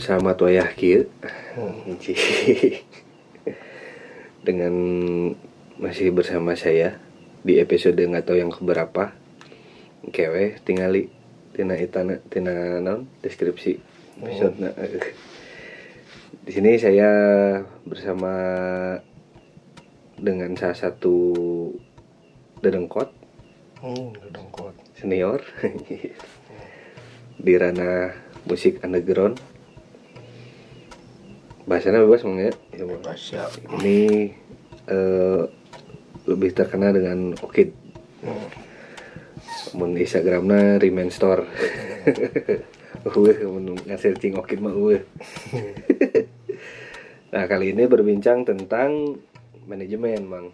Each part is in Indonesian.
Selamat wayah kieu. Ci. Dengan masih bersama saya di episode nggak tahu yang keberapa. Kewe tingali tina itana tina non deskripsi episode Di sini saya bersama dengan salah satu dedengkot Hmm, dongkot. senior di ranah musik underground bahasanya bebas mungkin ya Bang. Basya. ini eh, lebih terkenal dengan Okid Hmm. mun Instagramnya Remain Store Uwe, mun nge-searching Okid mah uwe. Nah kali ini berbincang tentang manajemen mang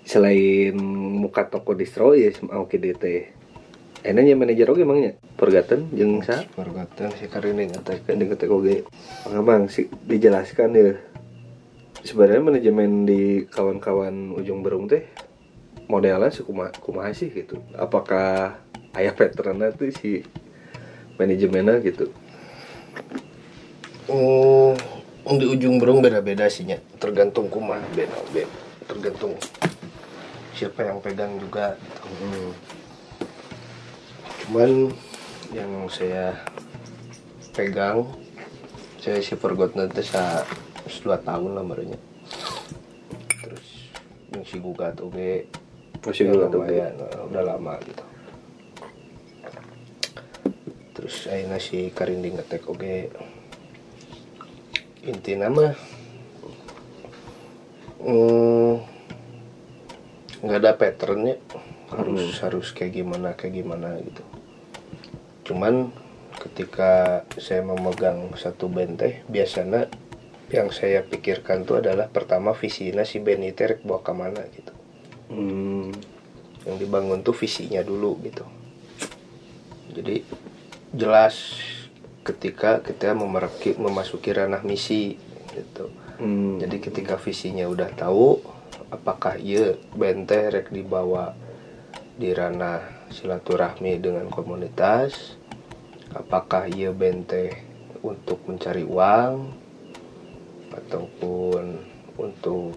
Selain muka toko distro ya sama Okid Enaknya manajer oke emangnya Pergaten jeung sa Pergatan si Karini ngetek. kan dengan TKG Bang Bang sih dijelaskan ya sebenarnya manajemen di kawan-kawan ujung berung teh modelnya sih kumaha sih gitu apakah ayah veterannya tuh si manajemennya gitu Hmm, di ujung berung beda-beda sih nya. Tergantung kumah beda beda. Tergantung siapa yang pegang juga. hmm. Cuman yang saya pegang saya si Pergot nanti sa dua tahun lah barunya. Terus yang si gugat oke masih Ya, dulu tuh lumayan, eh, udah lama gitu. Terus akhirnya si Karindi ngetek oke inti nama hmm, nggak ada patternnya. Harus harus kayak gimana kayak gimana gitu cuman ketika saya memegang satu band teh biasanya yang saya pikirkan tuh adalah pertama visinya si band itu rek bawa ke mana gitu hmm. yang dibangun tuh visinya dulu gitu jadi jelas ketika kita memeraki, memasuki ranah misi gitu Hmm. jadi ketika visinya udah tahu apakah iya bente rek dibawa di ranah silaturahmi dengan komunitas apakah iya bente untuk mencari uang ataupun untuk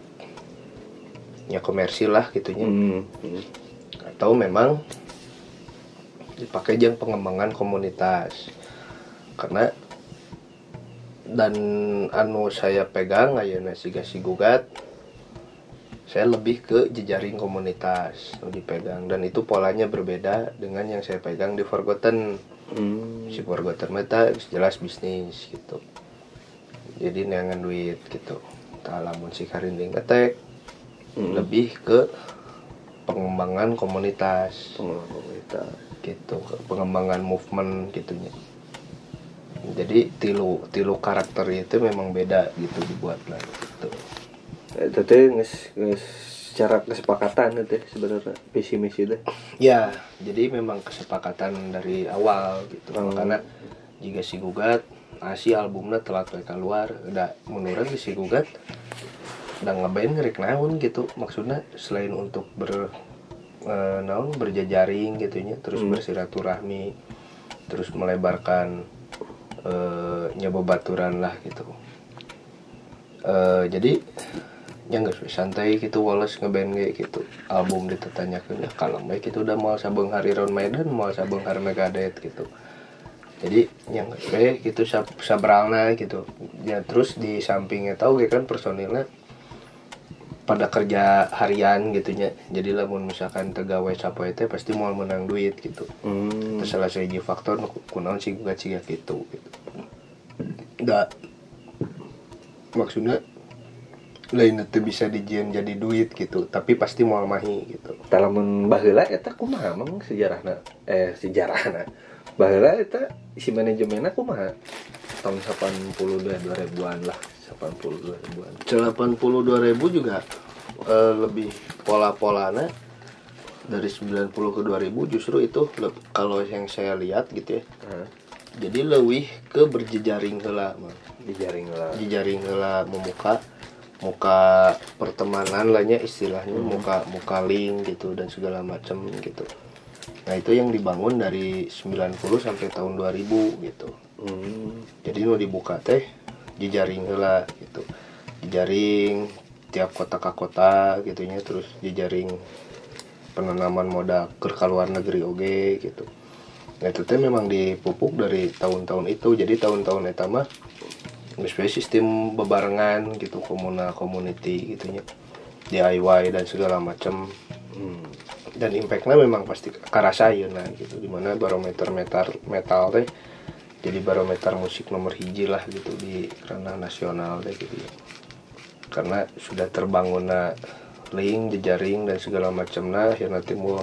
ya komersil lah gitunya Hmm. Hmm. atau memang dipakai jang pengembangan komunitas karena dan anu saya pegang ayeuna siga si gugat saya lebih ke jejaring komunitas yang dipegang dan itu polanya berbeda dengan yang saya pegang di Forgotten Hmm. si Forgotten meta jelas bisnis gitu jadi neangan duit gitu tak lamun si karinding ngetek Hmm. lebih ke pengembangan komunitas Pengelola komunitas. gitu pengembangan movement gitunya jadi tilu tilu karakter itu memang beda gitu dibuat lah gitu Eh, teh nges, nges secara kesepakatan itu sebenarnya visi misi itu. ya jadi memang kesepakatan dari awal gitu Hmm. karena jika si gugat asi albumnya telat we keluar udah menurut si gugat udah ngeband ngerik naon gitu maksudnya selain untuk ber eh, naon berjejaring gitunya terus Hmm. bersilaturahmi terus melebarkan eh nyoba baturan lah gitu eh jadi yang nggak santai gitu Wallace ngeband kayak gitu. Album ditetanyakan ya kalau baik itu udah mau sabeng hari Iron Maiden mau sabeng hari Megadeth gitu. Jadi yang kayak gitu sab sabralna gitu. Ya terus di sampingnya tahu kayak kan personilnya pada kerja harian gitunya jadi lamun misalkan tegawai capai teh pasti mau menang duit gitu. Hmm. terus salah satu faktor kunaon sih gak sih gitu gitu. Nggak. Maksudnya lain itu bisa dijieun jadi duit gitu tapi pasti mau mahi gitu Talamun baheula eta kumaha emang sejarahna eh sejarahna. Baheula eta si manajemenna kumaha? Tahun 82 2000-an lah, 82 2000-an. 82 ribu juga eh, lebih pola-polanya dari 90 ke 2000 justru itu kalau yang saya lihat gitu ya Heeh. jadi lebih ke berjejaring heula mah Di jaring lah. jejaring heula memuka muka pertemanan lahnya istilahnya muka muka link gitu dan segala macam gitu. Nah itu yang dibangun dari 90 sampai tahun 2000 gitu. Hmm. jadi nu dibuka teh jejaring lah gitu. Jejaring tiap kota ke kota gitunya terus jejaring penanaman modal ke luar negeri oge gitu. Nah itu teh memang dipupuk dari tahun-tahun itu. Jadi tahun-tahun itu sesuai sistem bebarengan gitu komunal community gitunya. DIY dan segala macam Hmm. dan impactnya memang pasti karasain nah gitu. Di mana barometer metal metal teh jadi barometer musik nomor hiji lah gitu di ranah nasional deh gitu ya. Karena sudah terbangun link jejaring dan segala macam nah akhirnya timbul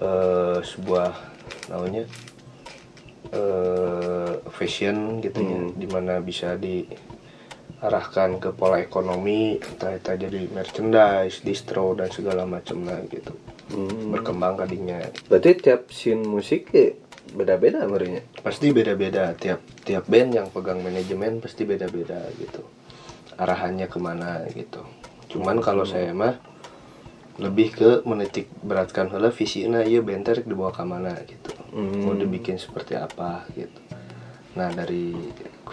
eh, sebuah namanya eh, fashion gitu ya Hmm. di mana bisa diarahkan ke pola ekonomi entah itu jadi merchandise distro dan segala macam nah gitu. Hmm. berkembang kadinya. Berarti tiap scene musik ya beda-beda merenya pasti beda-beda. Tiap tiap band yang pegang manajemen pasti beda-beda gitu. Arahannya ke mana gitu. Cuman kalau saya mah lebih ke menitik beratkan. Hela visi nah iya rek dibawa ke mana gitu Hmm. mau dibikin seperti apa gitu. Nah dari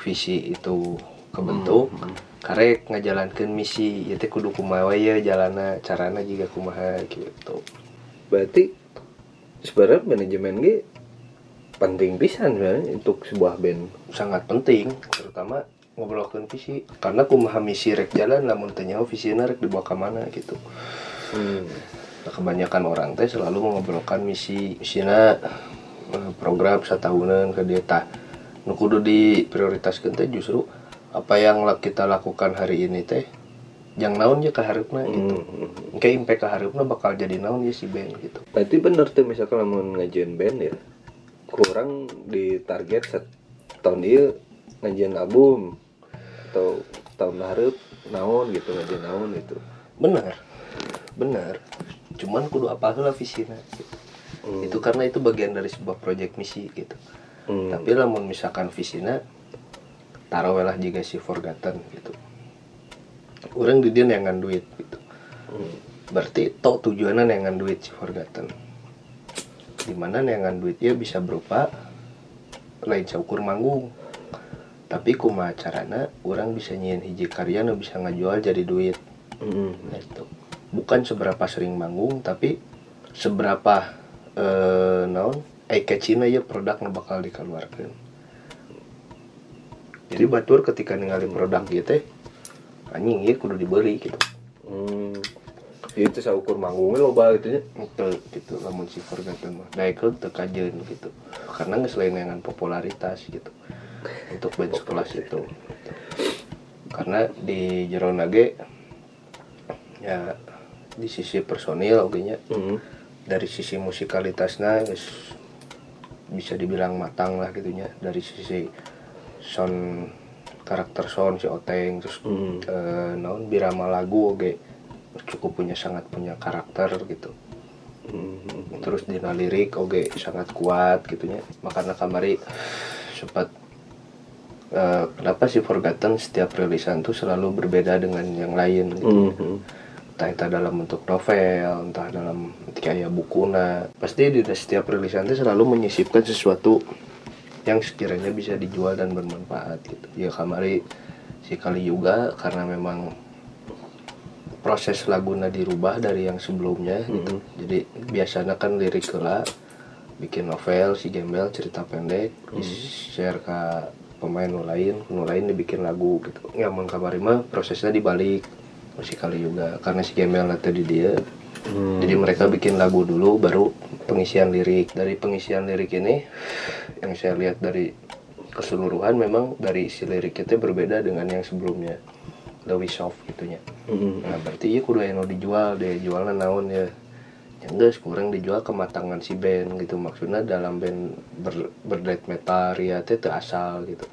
visi itu kebentuk karek ngajalankan misi ya teh kudu kumaha ya jalana carana juga kumaha gitu. Berarti sebenarnya manajemen ge penting pisan sebenarnya untuk sebuah band. Sangat penting terutama ngobrolkan visi. Karena kumaha misi rek jalan namun tanya visi rek dibawa ke mana gitu. Hmm. nah, kebanyakan orang teh selalu mengobrolkan misi misina eh, program satahunan ke dia tah. Nu kudu diprioritaskan teh justru apa yang kita lakukan hari ini teh yang naon ya keharapna gitu. Hmm. kayak impact keharapna bakal jadi naon ya si band gitu. Berarti bener tuh misalkan mau ngajuin band ya kurang di target set tahun ini ngajuin album atau tahun harap naon gitu ngajuin naon gitu. Benar benar cuman kudu apa lah visinya gitu. Hmm. itu karena itu bagian dari sebuah proyek misi gitu Hmm. tapi lamun misalkan visinya taruh lah juga si forgotten gitu orang di dia nengan duit gitu Hmm. berarti toh tujuannya nengan duit si forgotten di mana nengan duit ya bisa berupa lain saukur manggung tapi kuma carana orang bisa nyiin hiji karya nu bisa ngajual jadi duit Hmm. Nah, itu bukan seberapa sering manggung tapi seberapa eh naon? Eye catching ya produk bakal dikeluarkan jadi batur ketika ninggalin produk gitu anjing ya kudu dibeli gitu. Hmm. itu saukur manggungnya loba gitu nya. Itu gitu. Lamun si forgotten mah naik ke tekajen gitu. Karena nggak selain dengan popularitas gitu. Untuk band sekelas itu. Karena di jero nage ya di sisi personil oke nya. Hmm. Dari sisi musikalitasnya geus bisa dibilang matang lah gitunya dari sisi sound karakter sound si Oteng terus Hmm. eh, naon birama lagu oke cukup punya sangat punya karakter gitu Hmm. terus dina lirik oke sangat kuat gitunya makanya kamari sempat eh, kenapa sih Forgotten setiap rilisan tuh selalu berbeda dengan yang lain gitu Hmm. Entah itu dalam bentuk novel, entah dalam kayak bukuna. Pasti di setiap rilisan itu selalu menyisipkan sesuatu yang sekiranya bisa dijual dan bermanfaat gitu. Ya kamari si kali juga karena memang proses laguna dirubah dari yang sebelumnya gitu. Jadi biasanya kan lirik lah bikin novel si gembel cerita pendek di share ke pemain nu lain nu lain dibikin lagu gitu ya mun kamari mah prosesnya dibalik masih kali juga. Karena si gembel nanti di dia. Hmm. jadi mereka bikin lagu dulu baru pengisian lirik. Dari pengisian lirik ini yang saya lihat dari keseluruhan memang dari isi lirik itu berbeda dengan yang sebelumnya. Lebih soft gitunya. Hmm. Nah berarti ya kudu yang dijual deh. Jualnya naon ya. Ya enggak kurang dijual kematangan si band gitu. Maksudnya dalam band ber, berdeath metal ya teu asal gitu.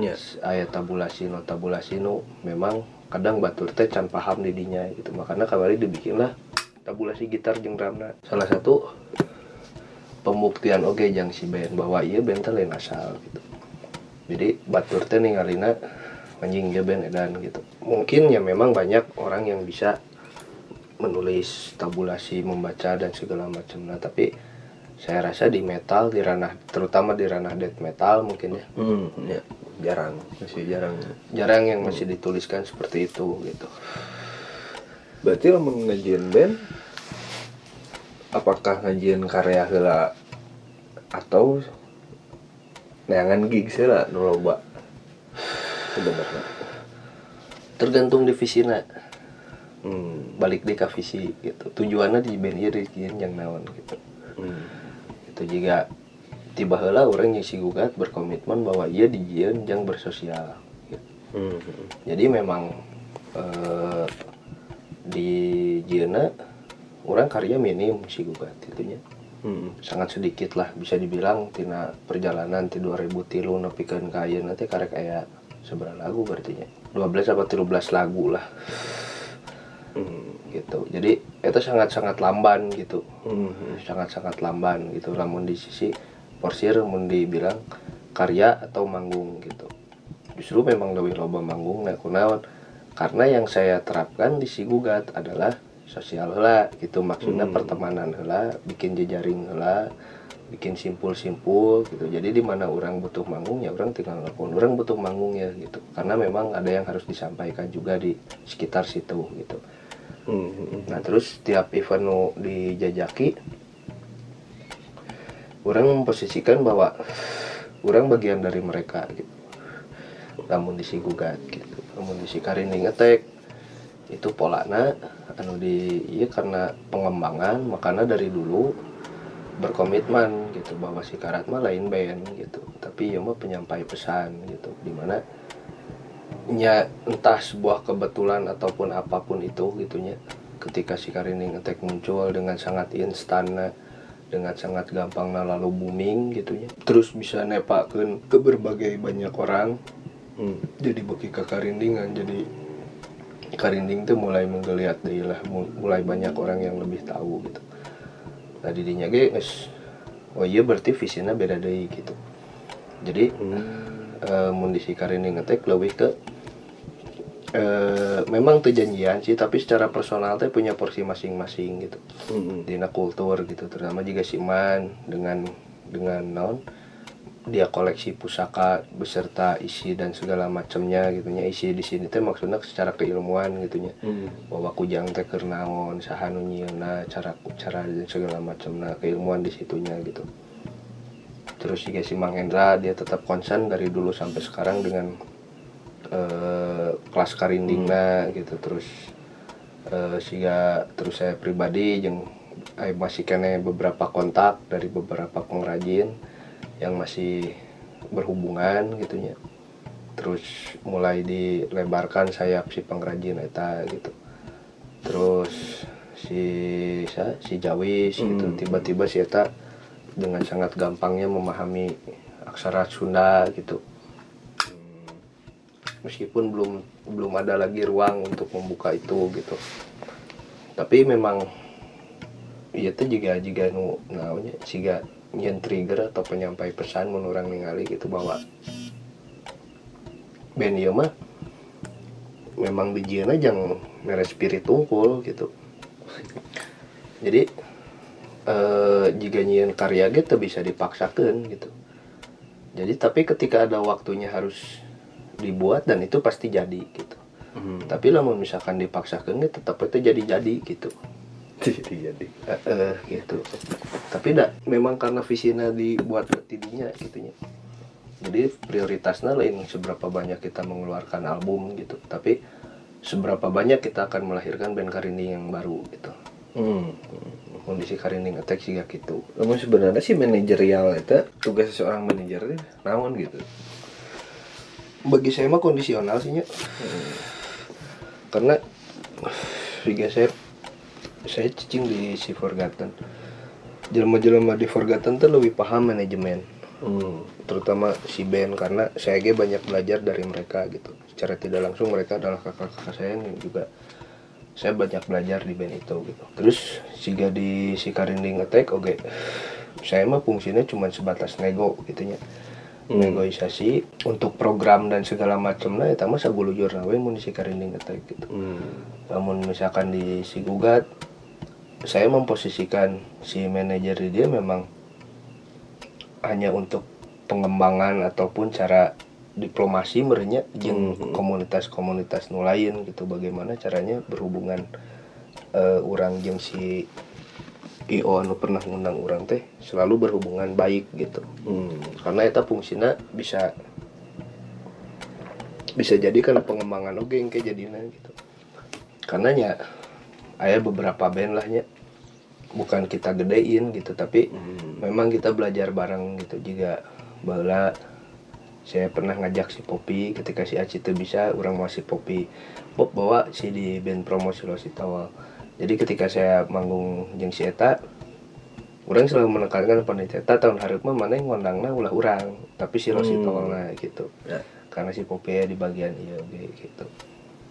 Ya. ayat tabulasi no tabulasi no memang kadang batur teh can paham didinya gitu. Makanya kemarin dibikinlah tabulasi gitar jeung drumna salah satu pembuktian oke jang si band bahwa iya band teh lain asal gitu. Jadi batur teh ningalina anjing ya band edan gitu. Mungkin ya memang banyak orang yang bisa menulis tabulasi membaca dan segala macam nah tapi saya rasa di metal di ranah terutama di ranah death metal mungkin ya. Hmm, ya jarang masih jarang. Jarang yang masih dituliskan seperti itu gitu. Berarti lo ngajian band apakah ngajian karya heula atau neangan gig sih lah nu loba? Sebenarnya. Tergantung divisina. Hmm. balik di ke visi gitu. Tujuannya di band di yang naon gitu. Hmm. Itu juga tiba heula orang yang si gugat berkomitmen bahwa ia di yang bersosial gitu. Hmm. jadi memang eh, di jieuna orang karya minim si gugat itunya Hmm. sangat sedikit lah bisa dibilang tina perjalanan ti 2000 tilu nepikeun ka nanti karek aya seberapa lagu berarti nya 12 apa 13 lagu lah Hmm. gitu jadi itu sangat-sangat lamban gitu Hmm. sangat-sangat lamban gitu namun di sisi porsir mun dibilang karya atau manggung gitu justru memang lebih loba manggung nah kunaon karena yang saya terapkan di si gugat adalah sosial heula gitu maksudnya Hmm. pertemanan heula bikin jejaring heula bikin simpul-simpul gitu. Jadi di mana orang butuh manggung ya orang tinggal nelfon. Orang butuh manggung ya gitu. Karena memang ada yang harus disampaikan juga di sekitar situ gitu. Hmm. Nah terus tiap event nu dijajaki Orang memposisikan bahwa Orang bagian dari mereka gitu. Namun disi gugat gitu. Namun disi karining ngetek Itu polana Anu di iya karena pengembangan Makanya dari dulu berkomitmen gitu bahwa si karat mah lain band gitu. Tapi ya mah penyampai pesan gitu di mana nya entah sebuah kebetulan ataupun apa pun itu gitunya ketika si Karining Attack muncul dengan sangat instan dengan sangat gampang lalu booming gitunya terus bisa nepakeun ke berbagai banyak orang. Hmm. jadi bagi ke Karindingan jadi Karinding tuh mulai menggeliat deh lah mu- mulai banyak orang yang lebih tahu gitu nah didinya ge geus oh iya berarti visinya beda deh gitu jadi Hmm. eh mun Karining ngetek lebih ke eh memang tuh janjian sih tapi secara personal teh punya porsi masing-masing gitu Hmm. dina kultur gitu terutama juga si Man dengan dengan non dia koleksi pusaka beserta isi dan segala macamnya gitunya isi di sini teh maksudnya secara keilmuan gitunya Hmm. bahwa kujang teh keur naon saha nu nyieunna cara cara dan segala macamnya keilmuan di situnya gitu. Terus juga si Mang Hendra dia tetap konsen dari dulu sampai sekarang dengan eh, kelas karindingna gitu. Terus eh siga terus saya pribadi yang masih kene beberapa kontak dari beberapa pengrajin yang masih berhubungan gitunya terus mulai dilebarkan sayap si pengrajin eta gitu. Terus si si Jawis gitu Hmm. tiba-tiba si eta dengan sangat gampangnya memahami aksara Sunda gitu. Meskipun belum belum ada lagi ruang untuk membuka itu gitu. Tapi memang iya tuh juga juga nu namanya siga nyen trigger atau penyampai pesan mun urang ningali gitu bahwa band ieu mah memang dijieuna jang mere spirit unggul gitu. Jadi eh jika nyian karya gitu bisa dipaksakan gitu. Jadi tapi ketika ada waktunya harus dibuat dan itu pasti jadi gitu. Hmm. tapi lamun misalkan dipaksakan gitu tetap itu jadi jadi gitu jadi jadi. Eh, gitu. Tapi dak memang karena visinya dibuat tidinya gitunya. Jadi prioritasnya lain seberapa banyak kita mengeluarkan album gitu. Tapi seberapa banyak kita akan melahirkan band Karinding yang baru gitu. Hmm. kondisi Karinding Attack sih gitu. Namun sebenarnya sih manajerial itu tugas seorang manajer itu naon gitu. bagi saya mah kondisional sih nya karena juga saya saya cicing di si Forgotten. Jelma-jelma di Forgotten tuh lebih paham manajemen. Hmm. terutama si band karena saya ge banyak belajar dari mereka gitu. Secara tidak langsung mereka adalah kakak-kakak saya yang juga saya banyak belajar di band itu gitu. Terus siga di si Karinding Attack oke. Saya mah fungsinya cuma sebatas nego gitu nya negosiasi untuk program dan segala macam nah itu mah sagulujur we mun di si Karinding Attack gitu. Hmm. namun misalkan di si gugat saya memposisikan si manajer dia memang hanya untuk pengembangan ataupun cara diplomasi merenya jeung Hmm. komunitas-komunitas nu lain gitu bagaimana caranya berhubungan eh, orang jeung si IO anu pernah ngundang orang teh selalu berhubungan baik gitu hmm. karena eta fungsina bisa bisa jadi karena pengembangan oke yang kayak jadinya gitu karena ya ada beberapa band lah nya bukan kita gedein gitu tapi Hmm. memang kita belajar bareng gitu juga bala saya pernah ngajak si Popi ketika si Aci itu bisa orang masih Popi Pop bawa si di band promosi Losi Tawal jadi ketika saya manggung jeung si Eta orang selalu menekankan panitia Eta tahun hari mah mana yang ngondangna ulah orang tapi si Losi Hmm. Tawalna gitu Ya. karena si Popi ya di bagian iya gitu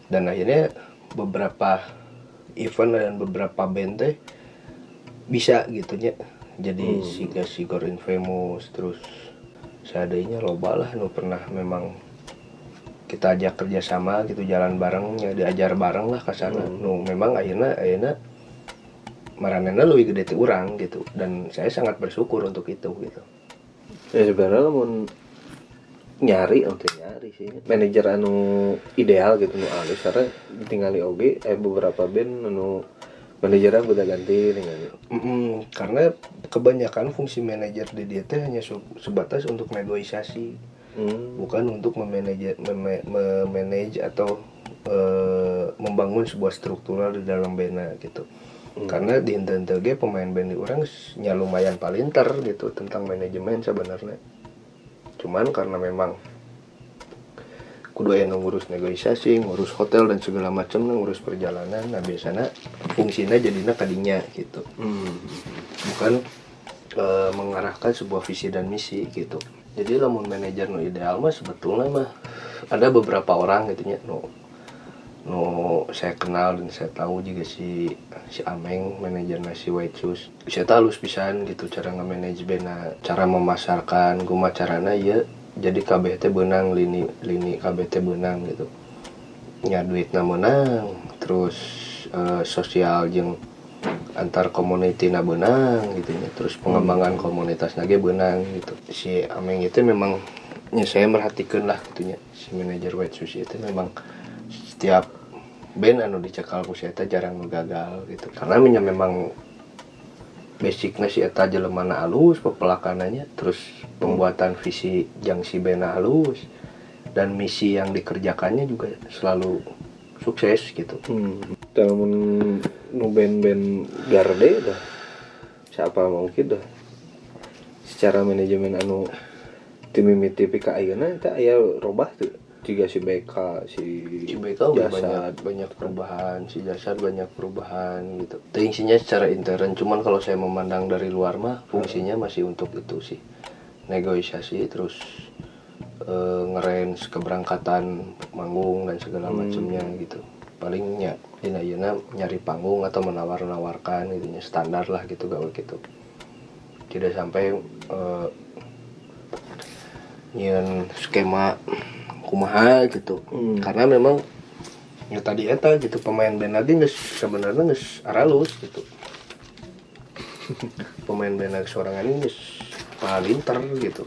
dan akhirnya beberapa event dan beberapa band teh bisa gitunya jadi Hmm. siga sigor infamous terus seadanya loba lah nu pernah memang kita ajak kerjasama gitu jalan bareng ya diajar bareng lah ke sana Hmm. nu memang akhirnya akhirnya maranena lebih gede ti urang gitu dan saya sangat bersyukur untuk itu gitu ya sebenarnya nyari untuk nyari sih. Manajer anu ideal gitu nu alus. Karena tinggali oge eh beberapa band anu manajernya udah ganti dengan Mm-mm, karena kebanyakan fungsi manajer di dia teh hanya se- sebatas untuk negosiasi. Hmm. bukan untuk memanage meme- memanage atau eh, membangun sebuah struktural di dalam band gitu. Karena di ente ge pemain band di orang nya lumayan palinter gitu tentang manajemen sebenarnya cuman karena memang kudu aya ngurus negosiasi ngurus hotel dan segala macam ngurus perjalanan nah biasanya fungsinya jadinya kadinya gitu Hmm. bukan eh, mengarahkan sebuah visi dan misi gitu jadi lamun manajer nu ideal mah sebetulnya mah ada beberapa orang gitu nya nu nu saya kenal dan saya tahu juga si si Ameng manajer si White Shoes. Saya tahu pisan gitu cara nge-manage cara memasarkan guma carana ya jadi KBT benang lini lini KBT benang gitu. Nya duitna menang terus eh, sosial jeung antar community na benang gitu ya terus pengembangan komunitas nage benang gitu. Si Ameng itu memang ya saya merhatikan lah gitu ya si manajer White Shoes itu memang setiap band anu dicekal ku eta jarang gagal gitu. Karena minya memang basicnya si eta jelemana halus pepelakanannya terus pembuatan visi yang si band halus dan misi yang dikerjakannya juga selalu sukses gitu. Hmm. Dalam nu band-band garde dah siapa mungkin dah. Secara manajemen anu tim mimiti PK ayeuna eta aya robah tuh jika si BK si si BK Jasad. banyak banyak perubahan. Si jasad banyak perubahan gitu. Fungsinya secara intern cuman kalau saya memandang dari luar mah fungsinya masih untuk itu sih. Negosiasi terus eh, ngerange keberangkatan manggung dan segala macamnya gitu. Palingnya dina yeuna nyari panggung atau menawar-nawarkan gitu. Nya standar lah gitu gawe gitu. Tidak sampai eh, nyian skema kumaha gitu. Hmm. karena memang ya tadi eta gitu pemain band lagi nges sebenarnya nges aralus gitu. Pemain band lagi sorangan ini nges palinter gitu.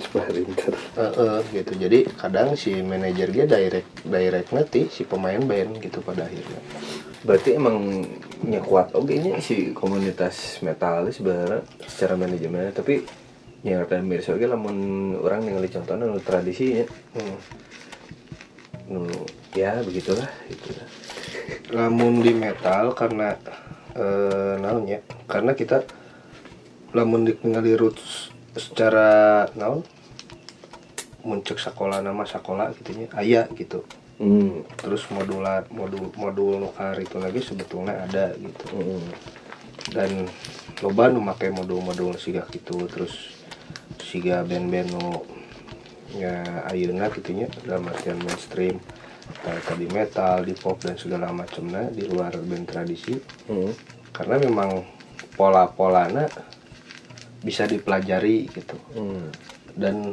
Sprinter. Heeh, gitu. Jadi kadang si manajer dia direct direct nanti si pemain band gitu pada akhirnya. Berarti emang kuat oke nya si komunitas metalis sebenarnya secara manajemen tapi yang ada mirsa oke lamun orang ningali contohnya nu tradisinya hmm. nu ya begitulah gitu lamun di metal karena eh naonnya karena kita lamun ditinggali roots secara naon muncul sekolah nama sekolah gitunya aya gitu hmm. terus modular modul modul nukar itu lagi sebetulnya ada gitu hmm. dan loba nu make modul-modul siga gitu terus siga band-band nu ya ayeuna gitunya dalam artian mainstream. Kayak tadi metal di pop dan segala macamnya di luar band tradisi. Hmm. karena memang pola-polana bisa dipelajari gitu. Hmm. dan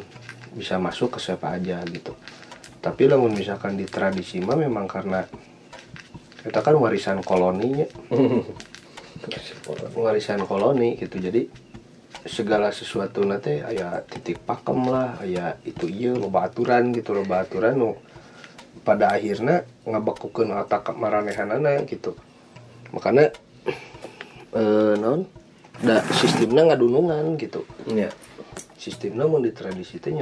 bisa masuk ke siapa aja gitu. Tapi lamun misalkan di tradisi mah memang karena kita kan warisan koloninya. Warisan koloni gitu. Jadi segala sesuatu nanti aya titik pakem lah aya itu iya loba aturan gitu loba aturan nu pada akhirnya ngabekukeun otak maranehanana gitu. Makanya eh non da sistemnya ngadunungan gitu. Ya sistemnya mau di tradisi teh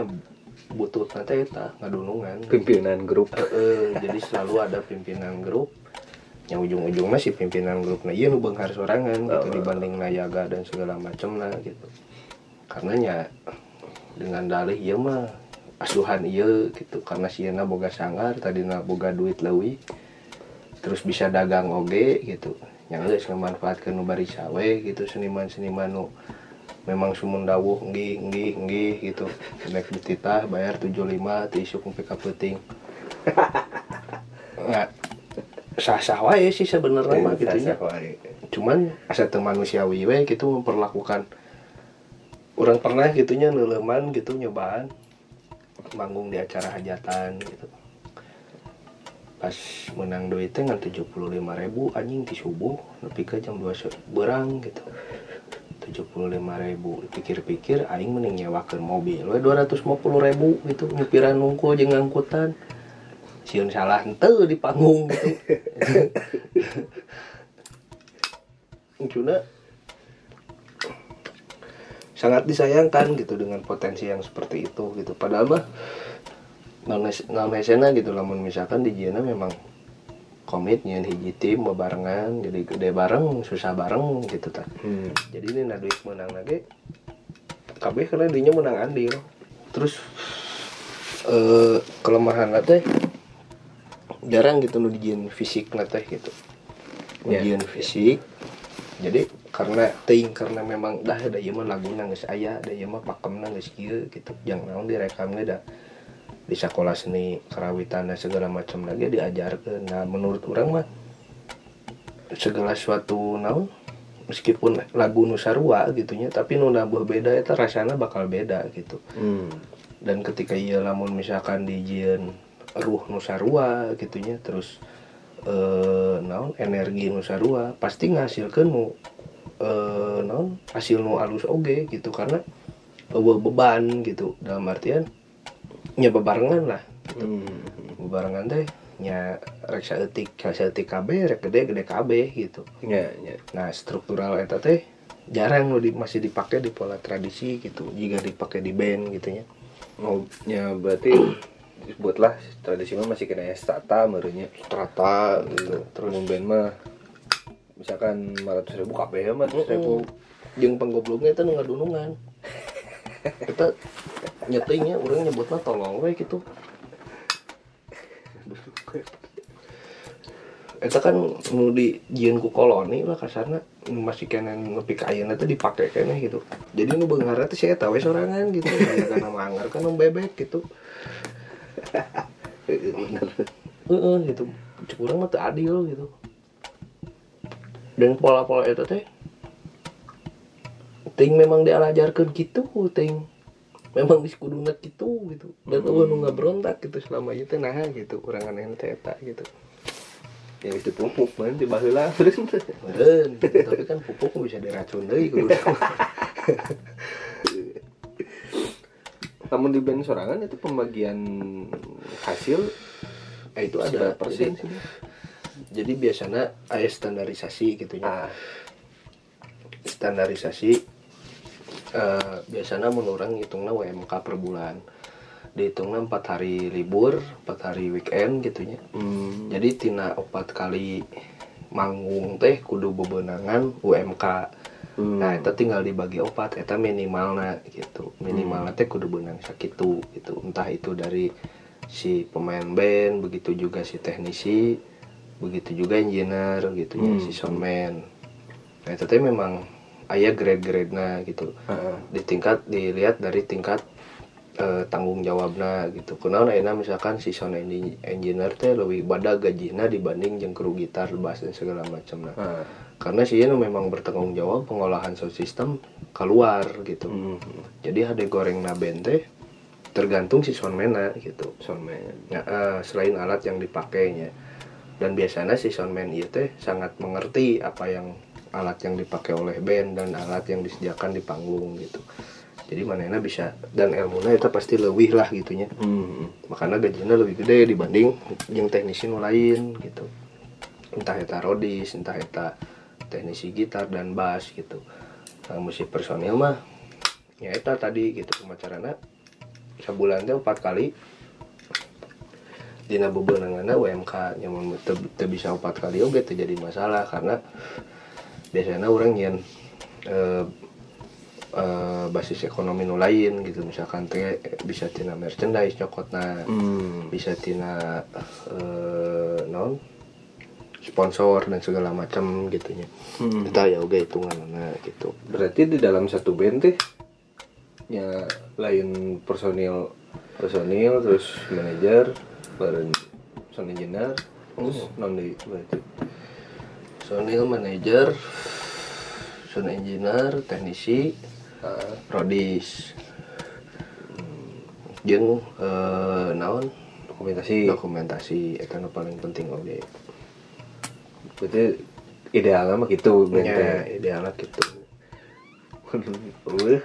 butuh nanti eta ngadunungan. Pimpinan grup. Eh, jadi selalu ada pimpinan grup yang ujung-ujungnya si pimpinan grupnya iya nu beunghar sorangan gitu dibanding nayaga dan segala macam lah gitu. Karena nya dengan dalih iya mah asuhan iya gitu. Karena si boga sanggar tadi boga duit leuwih terus bisa dagang oge gitu. Yang geus ngamanfaatkeun nu bari sawe gitu. Seniman-seniman nu memang sumun dawuh nggih nggih nggih gitu. Naik dititah bayar 75 teu isuk ka peuting sah-sah wae sih sebenarnya mah gitu nya cuman asa teu manusiawi we gitu memperlakukan orang pernah gitunya neleman gitu nyobaan manggung di acara hajatan gitu. Pas menang duitnya ngan tujuh puluh lima ribu anjing di subuh nepi ke jam dua berang gitu. tujuh puluh lima ribu pikir-pikir aing mending nyewakan mobil dua ratus lima puluh ribu gitu nyepiran nungku jeung angkutan sieun salah henteu di panggung gitu. Cuna sangat disayangkan gitu dengan potensi yang seperti itu gitu. Padahal mah ngamesena gitu lamun misalkan di Jena memang komit nyen hiji tim bebarengan jadi gede bareng susah bareng gitu tak Hmm. jadi ini na duit menang lagi kabeh karena dinya menang andil. Terus eh kelemahan teh jarang gitu nu dijieun fisik teh gitu. Ujian fisik jadi karena ting karena memang dah ada ieu mah laguna geus aya da ieu mah pakemna geus kieu gitu. Jangan naon direkamnya dah. Di sekolah seni karawitan dan segala macam lagi diajarkan nah menurut orang mah segala suatu naon meskipun lagu nusarua gitunya tapi nu nabuh beda itu rasanya bakal beda gitu. Hmm. dan ketika ia lamun misalkan dijieun ruh nusarua gitunya terus eh naon energi nusarua pasti ngasilkeun nu eh naon hasil nu alus oge gitu karena eueuh beban gitu dalam artian nya bebarengan lah Hmm. bebarengan teh nya rek saeutik saeutik KB rek gede gede KB gitu Ya, ya. nah struktural eta teh jarang nu di, masih dipakai di pola tradisi gitu jika dipakai di band gitu ya Oh, ya berarti disebutlah tradisi mah masih kena strata merenya strata gitu. terus band mah misalkan 500 ribu kabeh ya mah ribu. Jeung panggobloknya itu ngadunungan. Kita nyetingnya orang nyebutnya tolong we gitu Eta kan nu di jieun ku koloni lah kasarna masih kena nepi ka ayeuna teh dipake kene gitu. Jadi nu beunghar teh saya tahu sorangan gitu. Aya kana manggar kan bebek gitu. Bener Heeh gitu. Cek urang mah adil gitu. Dan pola-pola eta teh ting memang diajarkeun gitu ting. Memang diskuduna gitu gitu. Dan eueuh nu berontak gitu selama teh nah gitu. Urang aneh teh gitu. Ya itu pupuk man di baheula terus gitu. tapi kan pupuk bisa diracun deui kudu namun di band sorangan itu pembagian hasil Eh, itu ada ada persen jadi, sih jadi biasanya aya standarisasi gitu ya. Ah. Standarisasi eh, biasanya menurut orang hitungnya WMK per bulan. Dihitungnya empat hari libur empat hari weekend gitunya hmm. jadi tina empat kali manggung teh kudu bebenangan UMK Hmm. nah itu tinggal dibagi opat eta minimalna gitu. Minimalna teh kudu benang sakitu gitu. Entah itu dari si pemain band begitu juga si teknisi begitu juga engineer gitu ya Hmm. si soundman. Nah itu teh memang ayah grade-grade na gitu. Ah, di tingkat dilihat dari tingkat eh, tanggung jawabna gitu. Kunaon ayeuna misalkan si sound engi- engineer teh lebih bada gajina dibanding kru gitar bass dan segala macam nah ah. Karena si nu memang bertanggung jawab pengolahan sound system keluar gitu. Hmm. jadi ada goreng na band teh tergantung si soundman gitu. Soundman. Nah, eh, selain alat yang dipakainya. Dan biasanya si soundman itu teh sangat mengerti apa yang alat yang dipakai oleh band dan alat yang disediakan di panggung gitu. Jadi manehna bisa dan ilmunya itu pasti lebih lah gitunya. Hmm. makanya gajinya lebih gede dibanding yang teknisi lain gitu. Entah eta rodis entah eta teknisi gitar dan bass gitu. Nah, musik personil mah ya eta tadi gitu pemacarana. Sebulan teh empat kali. Dina bebenanganna UMK nyamun teu bisa empat kali oge teu jadi masalah karena biasanya orang yang eh, eh, basis ekonomi nu lain gitu. Misalkan teh bisa tina merchandise nyokotna Hmm. bisa tina eh, non sponsor dan segala macam gitunya. Hmm. kita ya oke hitungannya gitu. Berarti di dalam satu band teh ya lain personil personil terus manajer, bareng sound engineer, terus non di berarti. personil manager sound engineer teknisi Ah, prodis jeung eh, naon? Dokumentasi. dokumentasi itu paling penting oke Berarti idealnya mah gitu ya idealnya gitu. Uh.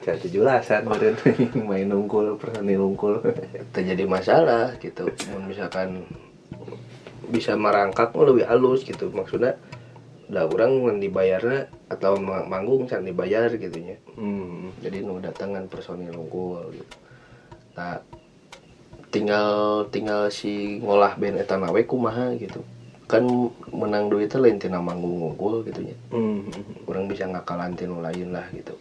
Saya jelasan kemarin. Main nungkul personil nungkul. terjadi masalah gitu. Misalkan bisa merangkak mah lebih halus gitu. Maksudnya udah orang dibayarnya atau ma- manggung can dibayar gitunya Hmm. jadi nu datangan personil unggul gitu. Nah tinggal tinggal si ngolah band eta na we kumaha gitu. Kan menang duitnya lain tina manggung unggul gitu nya. Hmm. orang bisa ngakalan tinu lain lah gitu.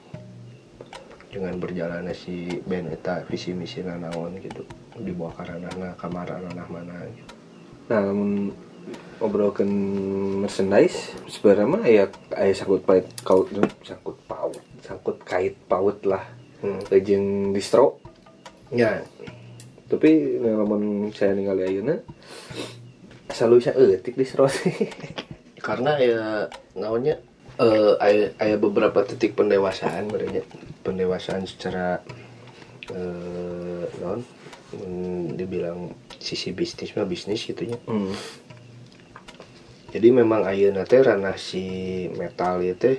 Dengan berjalannya si band eta visi misi naon gitu. Dibawa ke ranahna kamar ranah mana gitu. Nah, lamun ngobrolkan merchandise sebenarnya mah ya aya sangkut paut kaut sangkut paut sangkut kait paut lah. Hmm. jeung distro. Ya tapi lamun saya ningali ayeuna selalu bisa eutik distro sih karena ya namanya eh ada, ada beberapa titik pendewasaan mereka pendewasaan secara eh non hmm, dibilang sisi bisnis mah bisnis gitunya hmm. jadi memang ayeuna teh ranah si metal itu teh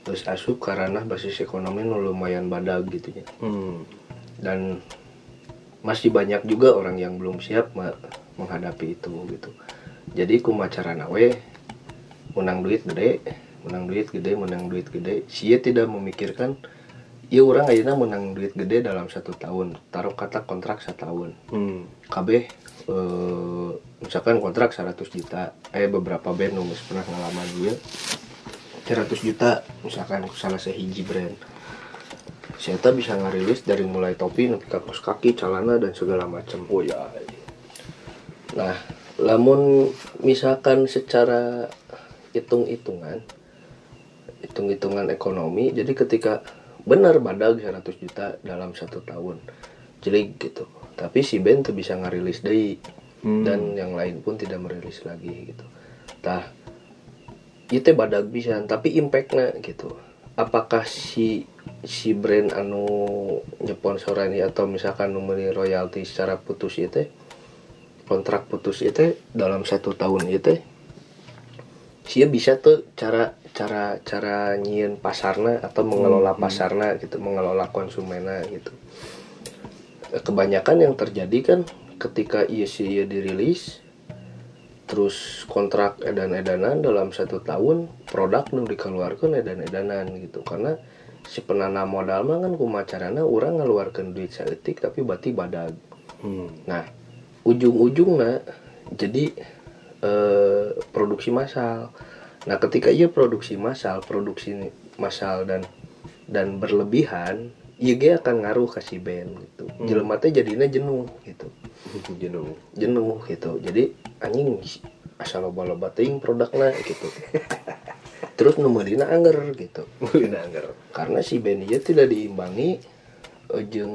terus asup ke ranah basis ekonomi lumayan badag gitu ya Hmm. dan masih banyak juga orang yang belum siap me- menghadapi itu gitu. Jadi kumacara nawe menang duit gede menang duit gede menang duit gede. Sia tidak memikirkan ya orang ayeuna menang duit gede dalam satu tahun taruh kata kontrak setahun. Hmm. KB eh, misalkan kontrak 100 juta eh beberapa band nu geus pernah ngalaman dia 100 juta misalkan salah sehiji brand saya bisa ngarilis dari mulai topi nepi ka kaos kaki celana dan segala macam oh ya nah lamun misalkan secara hitung-hitungan hitung-hitungan ekonomi jadi ketika benar badag 100 juta dalam satu tahun jelik gitu. Tapi si band tuh bisa ngarilis deui Hmm. dan yang lain pun tidak merilis lagi gitu. Tah itu badag bisa tapi impactnya gitu. Apakah si si brand anu nyeponsorani atau misalkan numeri royalti secara putus itu kontrak putus itu dalam satu tahun itu sih bisa tuh cara cara cara nyieun pasarna atau mengelola pasarna gitu mengelola konsumennya gitu. Kebanyakan yang terjadi kan ketika iya sih iya dirilis terus kontrak edan-edanan dalam satu tahun produk nu dikeluarkan edan-edanan gitu. Karena si penanam modal mah kan kumacarana orang ngeluarkan duit seetik tapi bati badag Hmm. Nah, ujung-ujungnya jadi eh, produksi massal. Nah, ketika ia produksi massal, produksi massal dan dan berlebihan, ge akan ngaruh ke si band gitu. Jelema teh jadinya jenuh gitu. jenuh Jenuh gitu. Jadi anjing asal loba-loba teuing produkna gitu. Terus numerina angger gitu anggar. karena si band ieu tidak diimbangi eh, jeung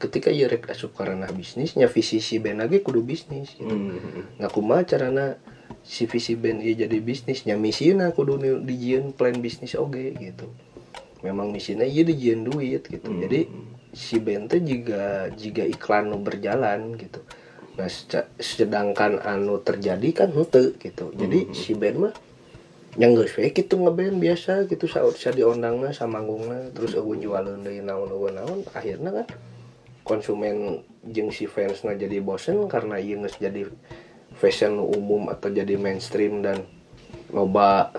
ketika ia rek asup ka ranah bisnisnya visi si band lagi kudu bisnis gitu. Hmm. Nah kumaha carana si visi band ieu jadi bisnisnya misina kudu ni- dijieun plan bisnis oge gitu. Memang misinya ieu dijieun duit gitu. Jadi si band teh juga jika iklan nu berjalan gitu. nah sedangkan anu terjadi kan henteu gitu jadi si band mah yang geus we gitu ngeband biasa gitu saat saya diondangna samanggungna terus eueuh jualan deui naon eueuh naon akhirnya kan konsumen jeung si fansna jadi bosen karena ieu geus jadi fashion umum atau jadi mainstream dan loba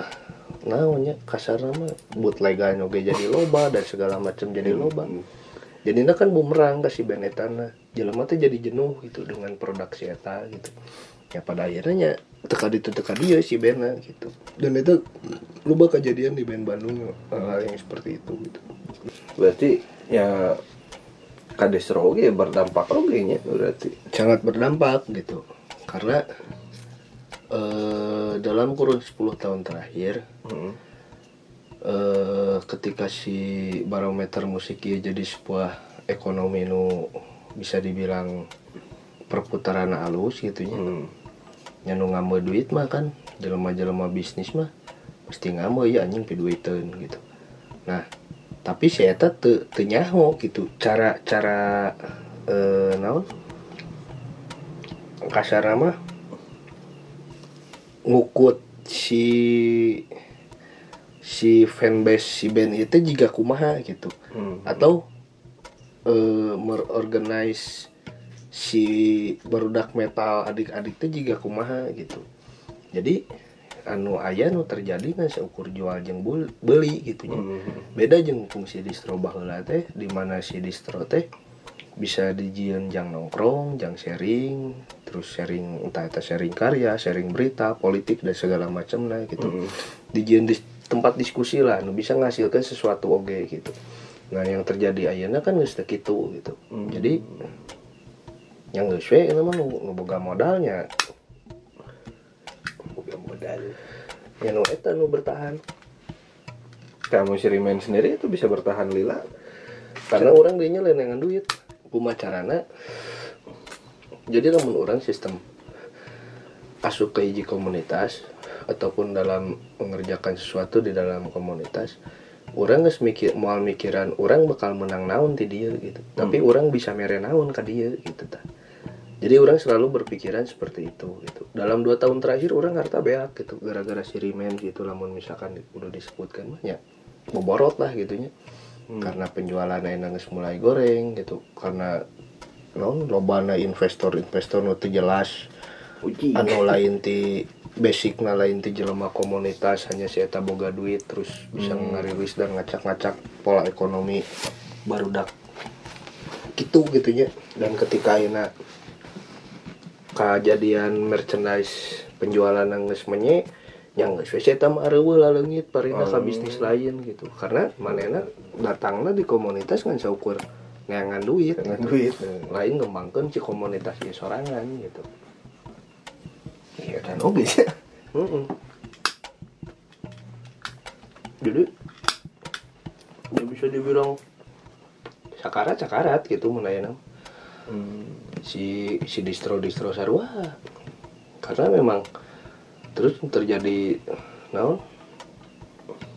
naonnya kasarna mah bootlegan oge jadi loba dan segala macam jadi loba. Jadinya kan bumerang si band etana jelema teh jadi jenuh gitu dengan produk eta gitu ya pada akhirnya teka itu teka dia si bandnya gitu. Dan itu lupa kejadian di band Bandung hal yang seperti itu gitu. Berarti ya kadestro oge berdampak oge nya berarti. Sangat berdampak gitu. Karena eh, dalam kurun 10 tahun terakhir Hmm. eh, ketika si barometer musik ieu jadi sebuah ekonomi nu bisa dibilang perputaran alus gitu nya. Hmm. Nya nu ngambil duit mah kan jelema-jelema bisnis mah mesti ngambil ya anjing piduiteun gitu. Nah tapi si eta teu teu nyaho gitu. Cara cara eh naon? Kasar mah ngukut si si fanbase si band itu juga kumaha gitu. Hmm. atau eh merorganize si barudak metal adik-adik teh juga kumaha gitu jadi anu aya nu terjadi kan seukur jual jeung bul- beli gitu nya Hmm. beda jeung fungsi distro baheula teh di mana si distro teh bisa dijieun jang nongkrong jang sharing terus sharing entah itu sharing karya sharing berita politik dan segala macam nah gitu Hmm. dijieun di tempat diskusi lah nu bisa ngasilkan sesuatu oge gitu nah yang terjadi ayeuna kan teu kitu gitu Hmm. jadi yang geus we itu mah nu nu boga modalnya. Boga modal. Ya nu eta nu bertahan. Kamu si Rimen sendiri itu bisa bertahan lila. Karena orang dinya lain dengan duit. Kumaha carana jadi lamun orang sistem asup ke hiji komunitas ataupun dalam mengerjakan sesuatu di dalam komunitas orang geus mikir moal mikiran orang bakal menang naon ti dia gitu. Tapi orang bisa mere naon ka dia gitu tah jadi orang selalu berpikiran seperti itu gitu. Dalam dua tahun terakhir orang harta beak gitu. Gara-gara si Rimen gitu. Lamun misalkan udah disebutkan mah ya boborot lah gitunya karena penjualan enak geus mulai goreng gitu. Karena non lobana investor investor nu teu jelas uji. anu lain ti basic na lain ti jelema komunitas hanya si eta boga duit terus bisa ngarilis dan ngacak-ngacak pola ekonomi. Barudak gitu gitunya dan ketika ayeuna kejadian merchandise penjualan yang menye yang mah areueuh laleungit parina ka bisnis lain gitu karena manehna datangna di komunitas ngan saukur ngeangan duit Ngeangan duit. lain ngembangkeun si komunitas ieu sorangan gitu iya dan oge sih. Jadi ya bisa dibilang sakarat sakarat gitu menayana hmm. Si si distro distro sarwa karena memang terus terjadi naon?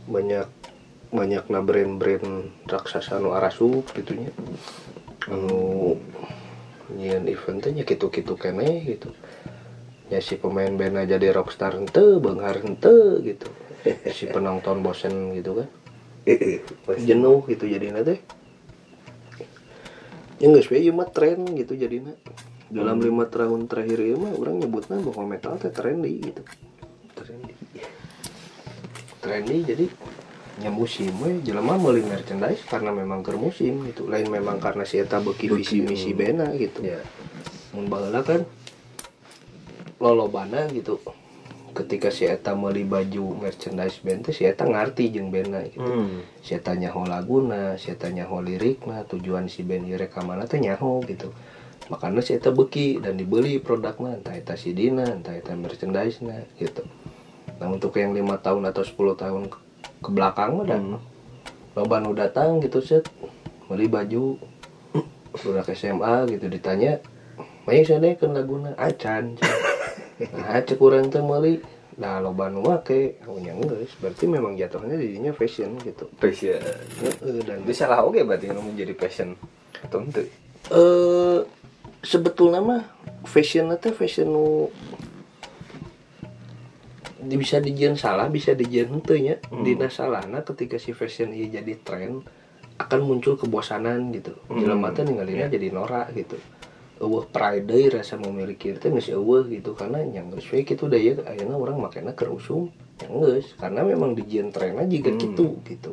Banyak banyak na brand-brand raksasa nu arasup gitunya anu nyian eventnya gitu-gitu kene gitu. Ya si pemain band jadi rockstar ente benghar ente gitu. Si penonton bosen gitu kan. Jenuh gitu jadinya teh ya nggak sesuai mah tren gitu jadinya. Dalam lima tahun terakhir ini mah orang nyebutnya bahwa metal teh trendy gitu. Trendy. Trendy jadi nya musim we jelema meuli merchandise karena memang keur musim gitu. Lain memang karena si eta beuki visi misi bena gitu. Ya. Mun baheula kan lolobana gitu ketika si eta meuli baju merchandise band teh si eta ngarti jeung bandna gitu. Hmm. si eta nyaho laguna si eta nyaho lirikna tujuan si band ieu rekamanna teh nyaho gitu. Makanya si eta beuki dan dibeli produknya entah eta CD-na entah eta merchandise-na gitu. Nah untuk yang lima tahun atau 10 tahun ke, ke belakang mah dan loba nu datang gitu set. Beli baju budak SMA gitu ditanya Mayu sana kan laguna? Acan nah cek kurang teh meuli. Nah loba nu make nya geus berarti memang jatuhnya jadinya fashion gitu. Heeh, dan bisa lah oke berarti nu menjadi passion atau ente eh sebetulnya mah fashion teh fashion nu di- bisa dijen salah bisa dijen henteu nya. Hmm. dina salahna ketika si fashion ieu jadi tren akan muncul kebosanan gitu. Hmm. jelema teh ninggalina jadi norak gitu eueuh pride rasa memiliki teh geus eueuh gitu. Karena yang geus we kitu da ieu ayeuna urang makena keur usum yang geus. Karena memang dijieun trenna juga Hmm. gitu gitu.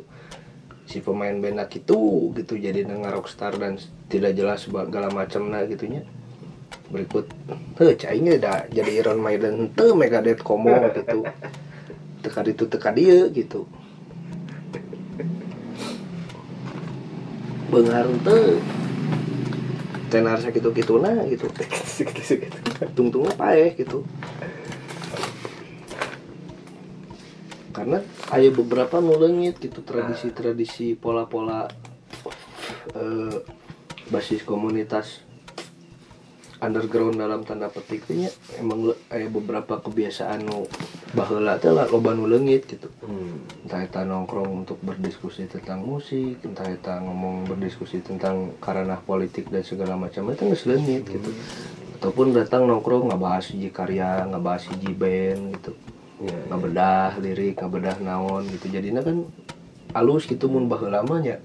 Si pemain band gitu gitu jadi dengar rockstar dan tidak jelas segala macamnya gitunya. Berikut heh caingnya dah jadi Iron Maiden teu Megadeth komo gitu teka itu teka dia gitu. Bengar teu tenar sakitu kituna gitu. Segitu segitu tungtungnya paeh gitu. Karena ada beberapa nu leungit gitu tradisi-tradisi pola-pola eh, basis komunitas underground dalam tanda petiknya emang aya beberapa kebiasaan nu lah loba nu leungit gitu. Hmm. entah eta nongkrong untuk berdiskusi tentang musik entah eta ngomong berdiskusi tentang karena politik dan segala macam itu nggak leungit gitu. Ataupun datang nongkrong ngebahas hiji karya ngebahas hiji band gitu. Ya, nggak bedah lirik nggak bedah naon gitu. Jadinya kan alus gitu mun baheula mah nya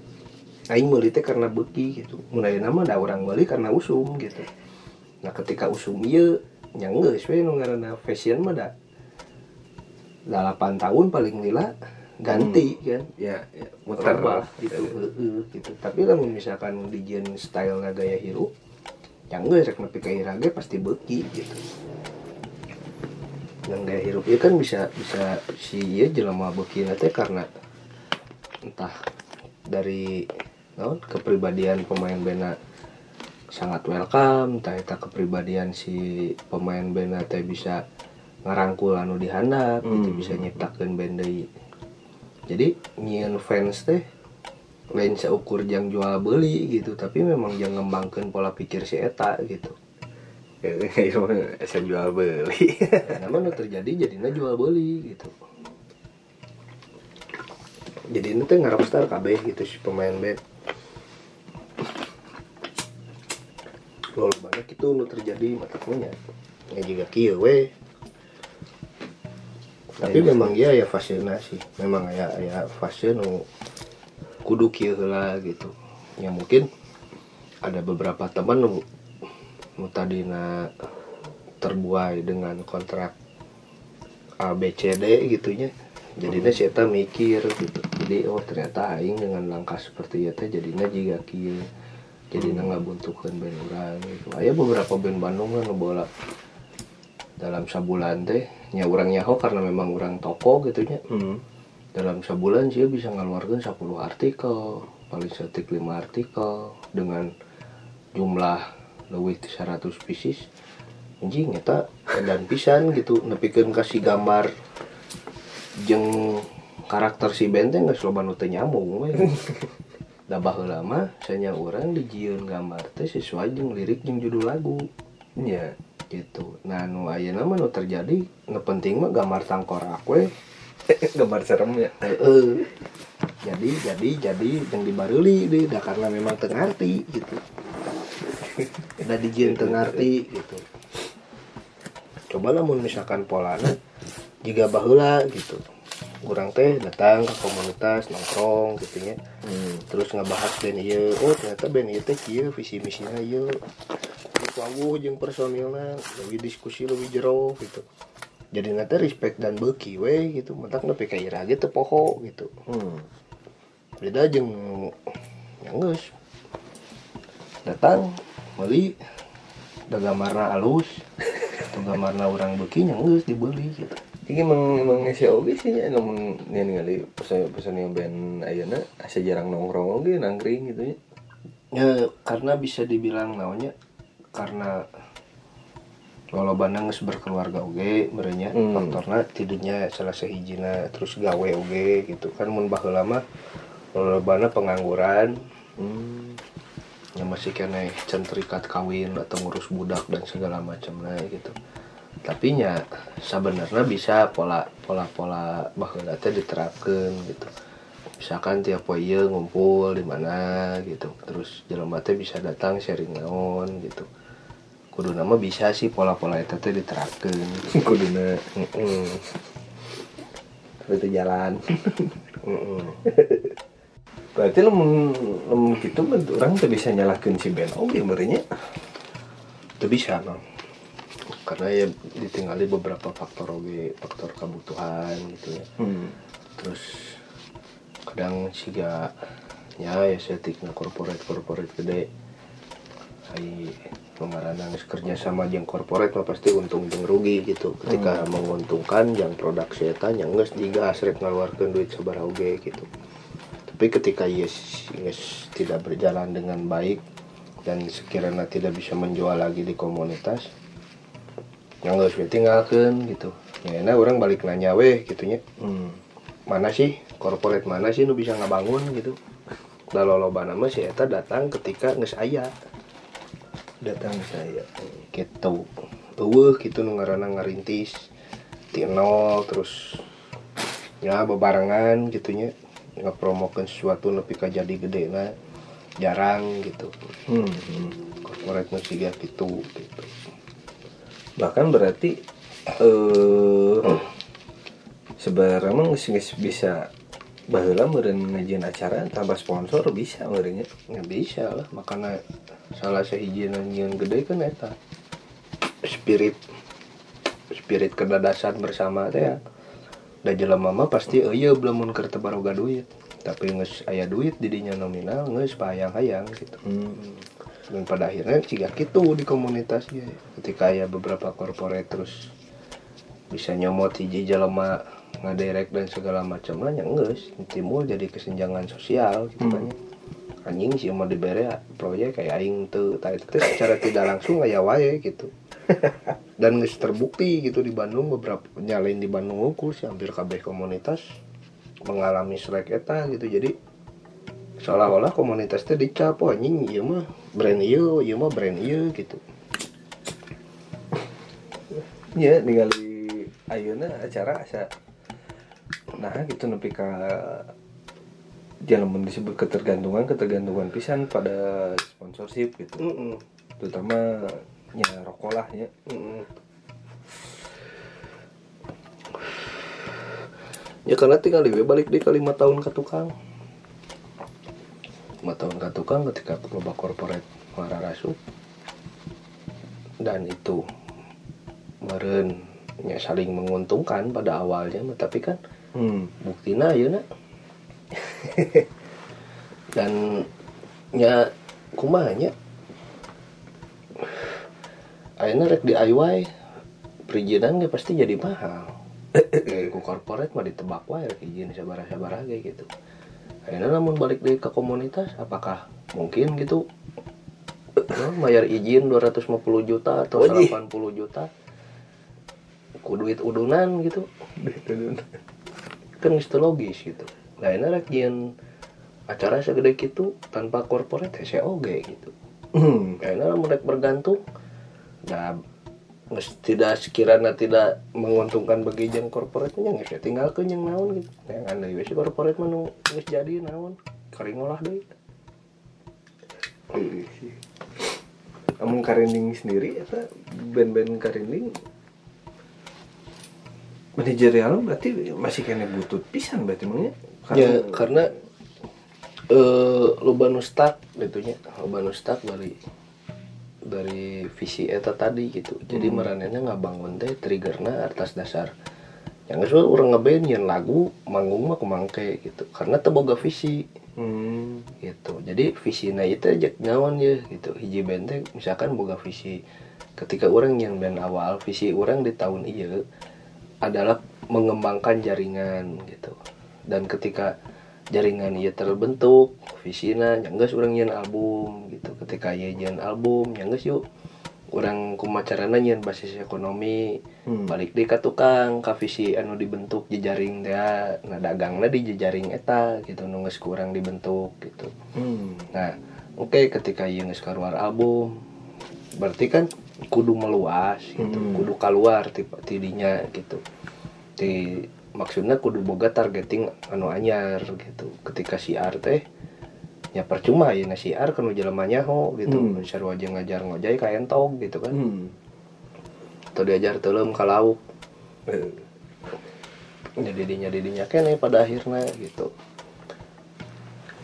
aing meuli karena beki gitu. Mun ayeuna mah da urang meuli karena usum gitu nah ketika usum ieu nya geus we nu ngaranna fashion mah da 8 tahun paling lila ganti kan ya, ya muter muter gitu heeh, gitu tapi lamun misalkan dijieun style gaya hirup yang geus rek nepi ka irage pasti beki gitu yang gaya hirup ieu kan bisa bisa si ieu jelema beki teh karena entah dari naon kepribadian pemain bena sangat welcome entah eta kepribadian si pemain bena teh bisa ngarangkul anu dihandap gitu Hmm. bisa nyiptakeun band deui. Jadi nyieun fans teh lain seukur jang jual beli gitu tapi memang jangan ngembangkeun pola pikir si eta gitu. Asa jual beli namun terjadi jadinya jual beli gitu. Jadi ini teh ngarapstar kabeh gitu si pemain band Lalu banyak itu nu terjadi mataknya ya juga kieu we tapi memang ya ya fashionnya sih. Memang ya ya fashion nu kudu kieu heula gitu. Ya mungkin ada beberapa teman nu nu tadina terbuai dengan kontrak ABCD gitunya. Jadinya si Eta mikir gitu. Jadi oh ternyata aing dengan langkah seperti itu jadinya jika kieu jadinya nggak buntukan band orang gitu. Aya beberapa band Bandung kan bola dalam sebulan teh nya urang nyaho karena memang orang toko gitunya hmm. dalam sebulan sih bisa ngeluarkan 10 artikel paling setik 5 artikel dengan jumlah lebih 100 pieces. Anjing eta dan pisan gitu. Nepikeun kasih gambar jeng karakter si loba nu teu nyambung we da baheula mah sanya urang dijieun gambar teh sesuai jeung lirik jeung judul lagu. Ya gitu. Nah nu ayeuna mah nu terjadi nu penting mah gambar tangkorak we gambar serem ya. Jadi jadi jadi yang dibaruli deh dah karena memang tengarti gitu. Udah dijieun tengarti gitu. Coba lah mun misalkan polana jika bahula gitu kurang teh datang ke komunitas nongkrong gitu ya. Hmm. terus ngebahas band iya oh ternyata band iya teh kieu visi misinya iya wawuh jeung personilnya lebih diskusi lebih jero gitu. Jadi nanti respect dan beki we gitu. Mentak nepi ka ira gitu poho gitu. Hmm. beda jeung yang geus datang beli. Da gamarna alus. Atau gamarna orang beki yang geus dibeli gitu Ini emang emang si oge sih ya, namun ini ningali pesan pesan yang band Ayana asa jarang nongkrong oge nangkring gitu ya. ya karena bisa dibilang namanya karena lolobana geus berkeluarga oge merenya Hmm. faktorna tidurnya salah sahijina terus gawe oge gitu kan mun baheula mah lolobana pengangguran Hmm. yang masih kena centrikat kawin atau ngurus budak dan segala macam gitu tapi nya sebenarnya bisa pola pola pola baheula teh diterapkan gitu. Misalkan tiap poe ngumpul di mana gitu. Terus jelema teh bisa datang sharing naon gitu. Kudu nama bisa sih pola-pola itu teh diterapkan kuduna. Mm-mm. itu jalan. Berarti lemun lemun gitu orang tuh bisa nyalakan si Ben. Oke berenya itu bisa no karena ya ditinggali beberapa faktor oge faktor kebutuhan gitu ya. Hmm. terus kadang siga ya estetiknya corporate corporate gede. Ai pengarana geus kerja sama jeung corporate mah pasti untung jeung rugi gitu. Ketika menguntungkan yang produk eta nya geus digas rek ngaluarkeun duit sabaraha oge gitu. Tapi ketika yes, yes tidak berjalan dengan baik dan sekiranya tidak bisa menjual lagi di komunitas yang geus we tinggalkeun gitu. Ya nah orang balik nanya weh gitunya. Hmm. mana sih? Corporate mana sih nu bisa ngabangun gitu. Lalu loba nama si eta datang ketika nges aya. Datang saya gitu. Eueuh gitu nu ngaranna ngarintis. Ti nol terus ya bebarengan gitunya. Ngepromokeun sesuatu nepi ka jadi gede na jarang gitu. Hmm. hmm. corporate nu siga gitu gitu bahkan berarti eh geus- geus bisa baheula meureun ngajian acara tambah sponsor bisa meureunnya. Ya bisa lah makanya salah sahiji yang gede kan eta. Spirit spirit kedadasan bersama teh ya. Da jelema mah pasti oh iya belum mun keur duit. Tapi geus aya duit di dinya nominal geus hayang-hayang gitu. Hmm. Dan pada akhirnya jika gitu di komunitas ya ketika ya beberapa corporate terus bisa nyomot hiji jelema ngaderek dan segala macam lah yang geus timbul jadi kesenjangan sosial gitu kan ya. anjing sih mau dibere proyek kayak aing tuh teh secara tidak langsung kayak wae gitu. Dan geus terbukti gitu di Bandung beberapa nyalain di Bandung ukur sih hampir kabeh komunitas mengalami strike eta gitu. Jadi seolah-olah komunitas teh dicap "Wah, anjing ieu mah brand ieu ieu mah brand ieu gitu. Ya ningali ayeuna acara asa. Nah gitu nepi ka jangan disebut ketergantungan ketergantungan pisan pada sponsorship gitu. Mm-mm. terutama ya rokok lah ya. Mm-mm. ya karena tinggal di balik di lima tahun ke tukang lima tahun ke tukang ketika loba corporate marah rasuk dan itu meren ya saling menguntungkan pada awalnya tapi kan hmm. buktina ya nak. Dan nya kumanya akhirnya rek DIY perizinan ge pasti jadi mahal. Ku corporate mah ditebak wae rek izin sabaraha-sabaraha kayak gitu akhirnya namun balik deui ke komunitas apakah mungkin gitu? No, bayar izin 250 juta atau Wajih. 80 juta? Ku duit udunan gitu. Kan geus teu logis gitu. Nah ini rek nyian acara segede gitu tanpa corporate hese oge gitu. Hmm. kayaknya lamun rek bergantung. Nah tidak sekiranya tidak menguntungkan bagi jeung corporate nya geus tinggalkeun yang naon gitu. Yang anda geus corporate mah nu geus jadi naon kering olah deui Amun karinding sendiri apa band-band karinding manajerial berarti masih kena butut pisan berarti emangnya ya? Karena eh loba nu stuck gitu nya. Loba nu stuck dari dari visi eta tadi gitu. Jadi maranehna ngabangun teh triggerna atas dasar. Yang geus urang ngeband nyeun lagu manggung mah kumangke gitu. Karena teu boga visi. Hmm. gitu. Jadi visi na itu aja naon ya gitu. Hiji band teh misalkan boga visi. Ketika orang yang band awal visi orang di tahun iya adalah mengembangkan jaringan gitu. Dan ketika jaringan iya terbentuk visina nyangges orang nyen album gitu ketika iya nyen album nyangges yuk orang kumacarana nyen basis ekonomi Hmm. balik di ka tukang ka visi anu dibentuk jejaring dia nah dagangna di jejaring eta gitu nu geus kurang dibentuk gitu Hmm. nah oke ketika ieu geus keluar album berarti kan kudu meluas gitu Hmm. kudu keluar tipe tidinya gitu di maksudnya kudu boga targeting anu anyar gitu. Ketika si teh ya percuma ya nasi ar kan jelemanya ho gitu. Hmm. seru aja ngajar ngojay kayak entong gitu kan. Hmm. atau diajar telem ke lauk. Jadi dinya didinya kene pada akhirnya gitu.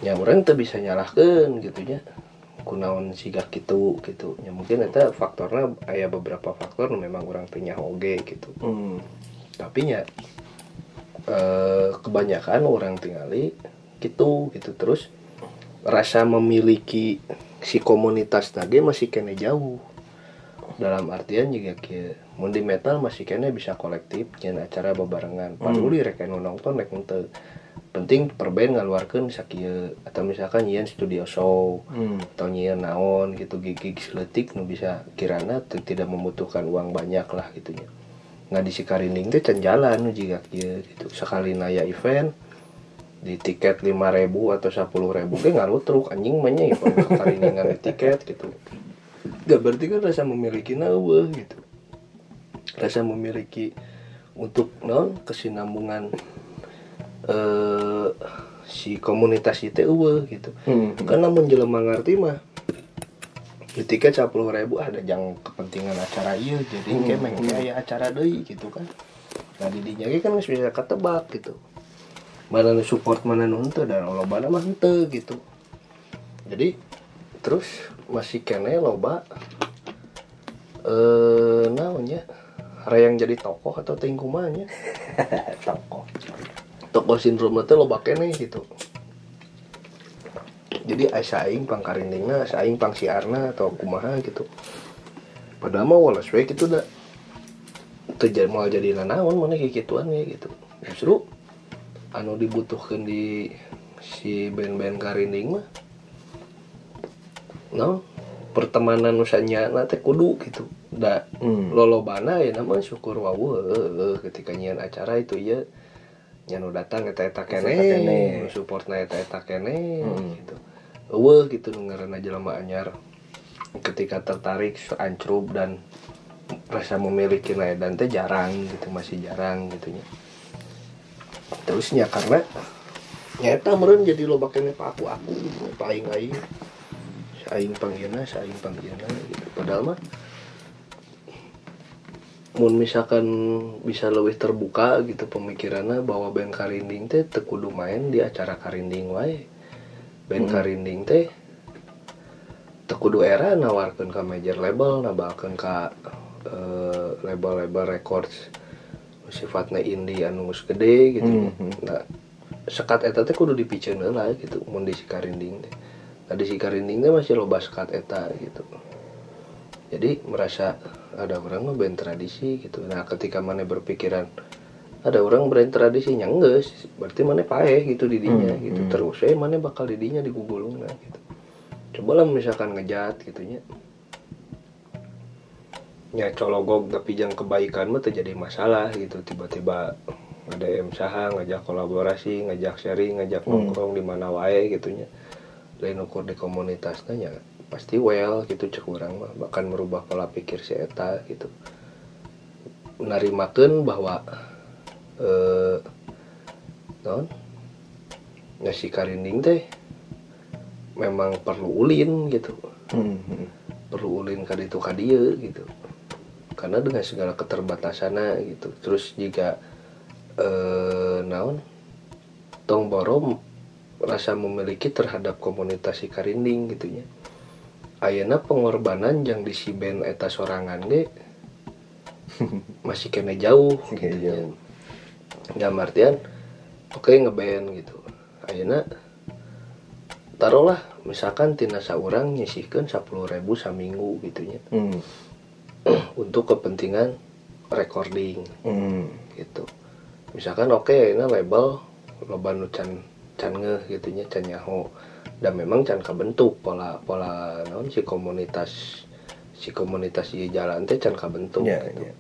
Ya orang tuh bisa nyalahkan gitu ya kunaon sigak gitu gitu. Ya mungkin itu faktornya ada beberapa faktor memang orang punya oge gitu. Hmm. tapi ya eh, kebanyakan orang tinggali gitu gitu. Terus rasa memiliki si komunitas tadi masih kena jauh. Dalam artian juga kia mun di metal masih kena bisa kolektif nyen acara bebarengan. Paduli rek anu nonton rek henteu penting per band ngaluarkeun sakieu atau misalkan nyian studio show Hmm. atau nyian naon gitu gigi seletik nu bisa kirana tidak membutuhkan uang banyak lah gitunya nggak di Sikarinding teh can jalan jika kieu gitu. Sekali naya event di tiket 5000 atau 10000 ge ngaruh truk anjing mah nya ya kalau di tiket gitu. Gak berarti kan rasa memiliki nawa gitu. Rasa memiliki untuk non kesinambungan eh si komunitas itu gitu. Hmm. karena menjelma ngerti mah tiket sepuluh ribu ada yang kepentingan acara iya jadi Hmm. kemeng kayak acara deui gitu kan. Nah di dinya ge kan geus bisa ketebak gitu. Mana nu support mana nu henteu dan loba mah henteu gitu. Jadi terus masih kene loba eh naonnya yang jadi tokoh atau tingkumannya Tokoh. tokoh sindrom itu loba kene gitu jadi asa aing pangkarindingna aing pangsiarna atau kumaha gitu. Padahal mah walas we gitu dah. Terjadi mau jadi nanaon mana kayak gituan ya gitu. Justru anu dibutuhkan di si band-band karinding mah no? Pertemanan nusanya nate kudu gitu. Da Hmm. lolobana ya nama syukur wawu ketika nyian acara itu ya nyanu datang eta eta kene, support na eta eta kene Hmm. gitu eueuh gitu nu ngaranna jelema anyar. Ketika tertarik ancrup dan rasa memiliki na dan teh jarang gitu masih jarang gitu nya terusnya karena nyata meren jadi loba kene pa aku aku gitu pa aing. Aing aing panggilna aing panggilna gitu. Padahal mah mun misalkan bisa lebih terbuka gitu pemikirannya bahwa band karinding teh teu kudu main di acara karinding wae band karinding teh teu kudu era nawarkeun ka major label nabalkeun ka eh, label-label records sifatnya indie anu geus gede gitu. Mhm. nah sekat eta teh kudu dipiceun lah gitu mun di si karinding teh. Nah di si karinding teh masih loba sekat eta gitu. Jadi merasa ada orang mah tradisi gitu. Nah ketika mana berpikiran ada orang brand tradisinya enggak berarti mana paeh gitu didinya Hmm, gitu. hmm. terus eh mana bakal didinya digugulung nah gitu. Cobalah misalkan ngejat gitunya. Ya cologog tapi jangan kebaikan mah terjadi masalah gitu. Tiba-tiba ada M saha ngajak kolaborasi ngajak sharing ngajak Hmm. nongkrong di mana wae gitunya. Lain ukur di komunitasnya ya pasti well gitu cek orang mah. Bahkan merubah pola pikir si eta gitu. Menarimakan bahwa eh non? Nasi karinding teh memang perlu ulin gitu. Hmm. perlu ulin ka ditu ka dieu gitu. Karena dengan segala keterbatasannya gitu. Terus jika eh naon? Tong borom rasa memiliki terhadap komunitas si karinding gitunya ayeuna pengorbanan yang di si band eta sorangan ge masih kena jauh gitu. Dalam artian oke ngeband gitu ayeuna taruhlah misalkan tina saurang nyisihkeun 10.000 saminggu gitunya Hmm. untuk kepentingan recording Hmm. gitu misalkan oke ini label loba nu can can ngeh gitunya can nyaho dan memang can kabentuk pola pola naon si komunitas si komunitas di jalan teh can kabentuk Ya, gitu. ya.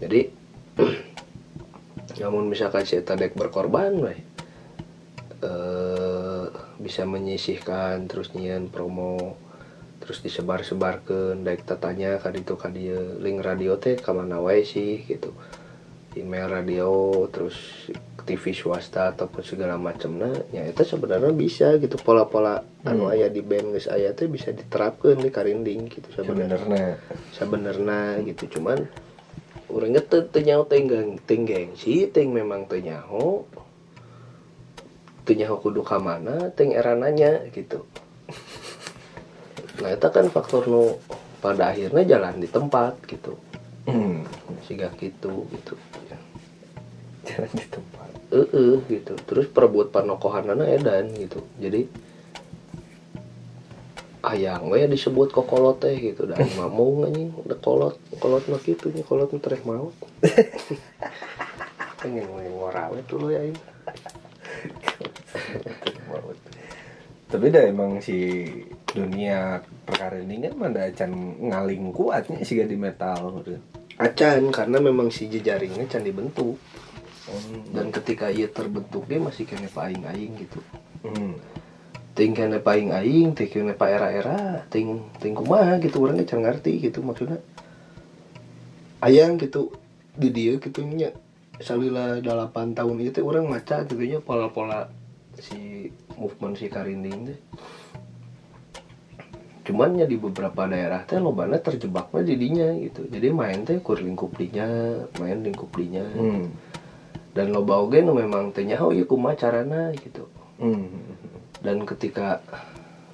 jadi namun misalkan si eta dek berkorban eh bisa menyisihkan terus nyian promo terus disebar-sebarkan daik tatanya ka ditu ka dieu link radio teh ka mana wae sih gitu. Email radio terus TV swasta ataupun segala macamnya ya itu sebenarnya bisa gitu. Pola-pola anu Hmm. aya di band geus aya teh bisa diterapkan di karinding gitu sebenarnya. sebenarnya. Sebenarnya gitu. Cuman orangnya teu teu nyaho teh geng teh gengsi teh memang teu nyaho. Teu nyaho kudu ka mana teh erananya gitu. Nah itu kan faktor nu pada akhirnya jalan di tempat gitu. Hmm. siga gitu. Gitu jalan di tempat. Eh gitu. Terus perebut panokohanana edan gitu. Jadi ayang we disebut kokolot teh gitu dan mau anjing udah kolot kolot mah gitu nya kolot mah tereh mau pengen ngorawe dulu ya ini tapi dah emang si dunia perkara ini kan mana can ngaling kuatnya sih di metal gitu. acan karena memang si jejaringnya can dibentuk Hmm. dan ketika ia terbentuk dia masih kena paing aing gitu Hmm. Ting kena paing aing ting kena pa era-era ting ting kumaha gitu orangnya can ngerti gitu maksudnya. Ayang gitu di dia gitu nya salila 8 tahun itu orang maca gitu nya pola-pola si movement si karinding teh. Cuman ya di beberapa daerah teh lobana terjebaknya di dinya gitu. Jadi main teh kur lingkup dinya main lingkup dinya. Hmm. dan loba oge nu memang teh nyaho ieu kumaha carana gitu. Hmm. Dan ketika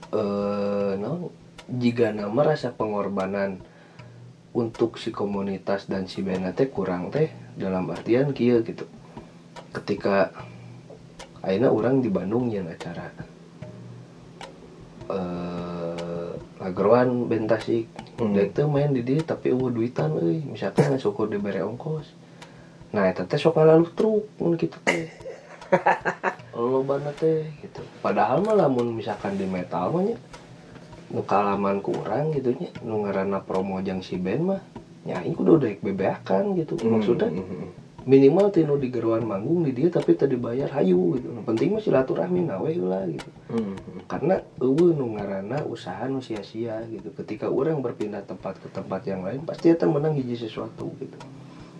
eh no, jika nama rasa pengorbanan untuk si komunitas dan si band teh kurang teh dalam artian kia gitu. Ketika akhirnya orang di Bandung yang acara eh lageruan band tasik. Hmm. Dek teh main di dia tapi eueuh duitan euy. Misalkan syukur dibere ongkos. Nah eta teh sok ngalalu truk mun kitu teh lo banget teh gitu. Padahal mah lamun misalkan di metal mah nya nu kalaman kurang gitu nya nu ngaranna promo jang si band mah nyanyi kudu daek bebeakan gitu maksudnya Hmm. minimal tinu di geruan manggung di dia tapi tadi bayar hayu gitu. Nu penting mah silaturahmi nawe lah gitu. Hmm. karena eueuh nu ngaranna usaha nu sia-sia gitu. Ketika orang berpindah tempat ke tempat yang lain pasti eta menang hiji sesuatu gitu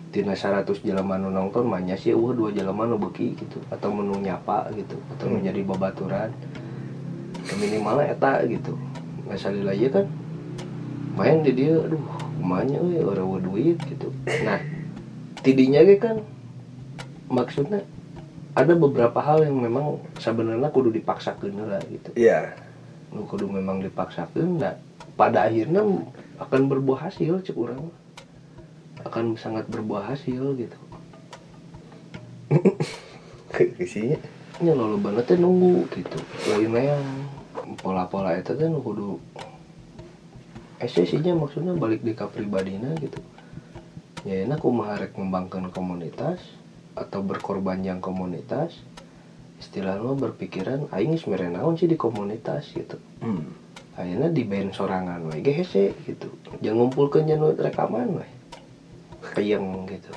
tina 100 jelema nu nonton manya sih eueuh dua jelema nu beuki gitu. Atau menu nyapa gitu. Atau Hmm. menjadi babaturan. Minimalnya eta gitu. Nggak salila ieu kan. Main di dia aduh kumanya euy eueuh duit gitu. Nah tidinya ge kan maksudnya ada beberapa hal yang memang sebenarnya kudu dipaksakan lah gitu. Iya. nu kudu memang dipaksakan nah pada akhirnya akan berbuah hasil cek orang. Akan sangat berbuah hasil gitu. Isinya. nya lalu banget teh nunggu gitu. Lain yang pola-pola itu kan kudu esensinya maksudnya balik di pribadina gitu. Ya enak kumaha rek ngembangkan komunitas atau berkorban yang komunitas istilahnya berpikiran aing geus naon sih di komunitas gitu. Hmm. akhirnya di band sorangan we ge hese gitu. Jangan ngumpulkeun nya rekaman we kayang gitu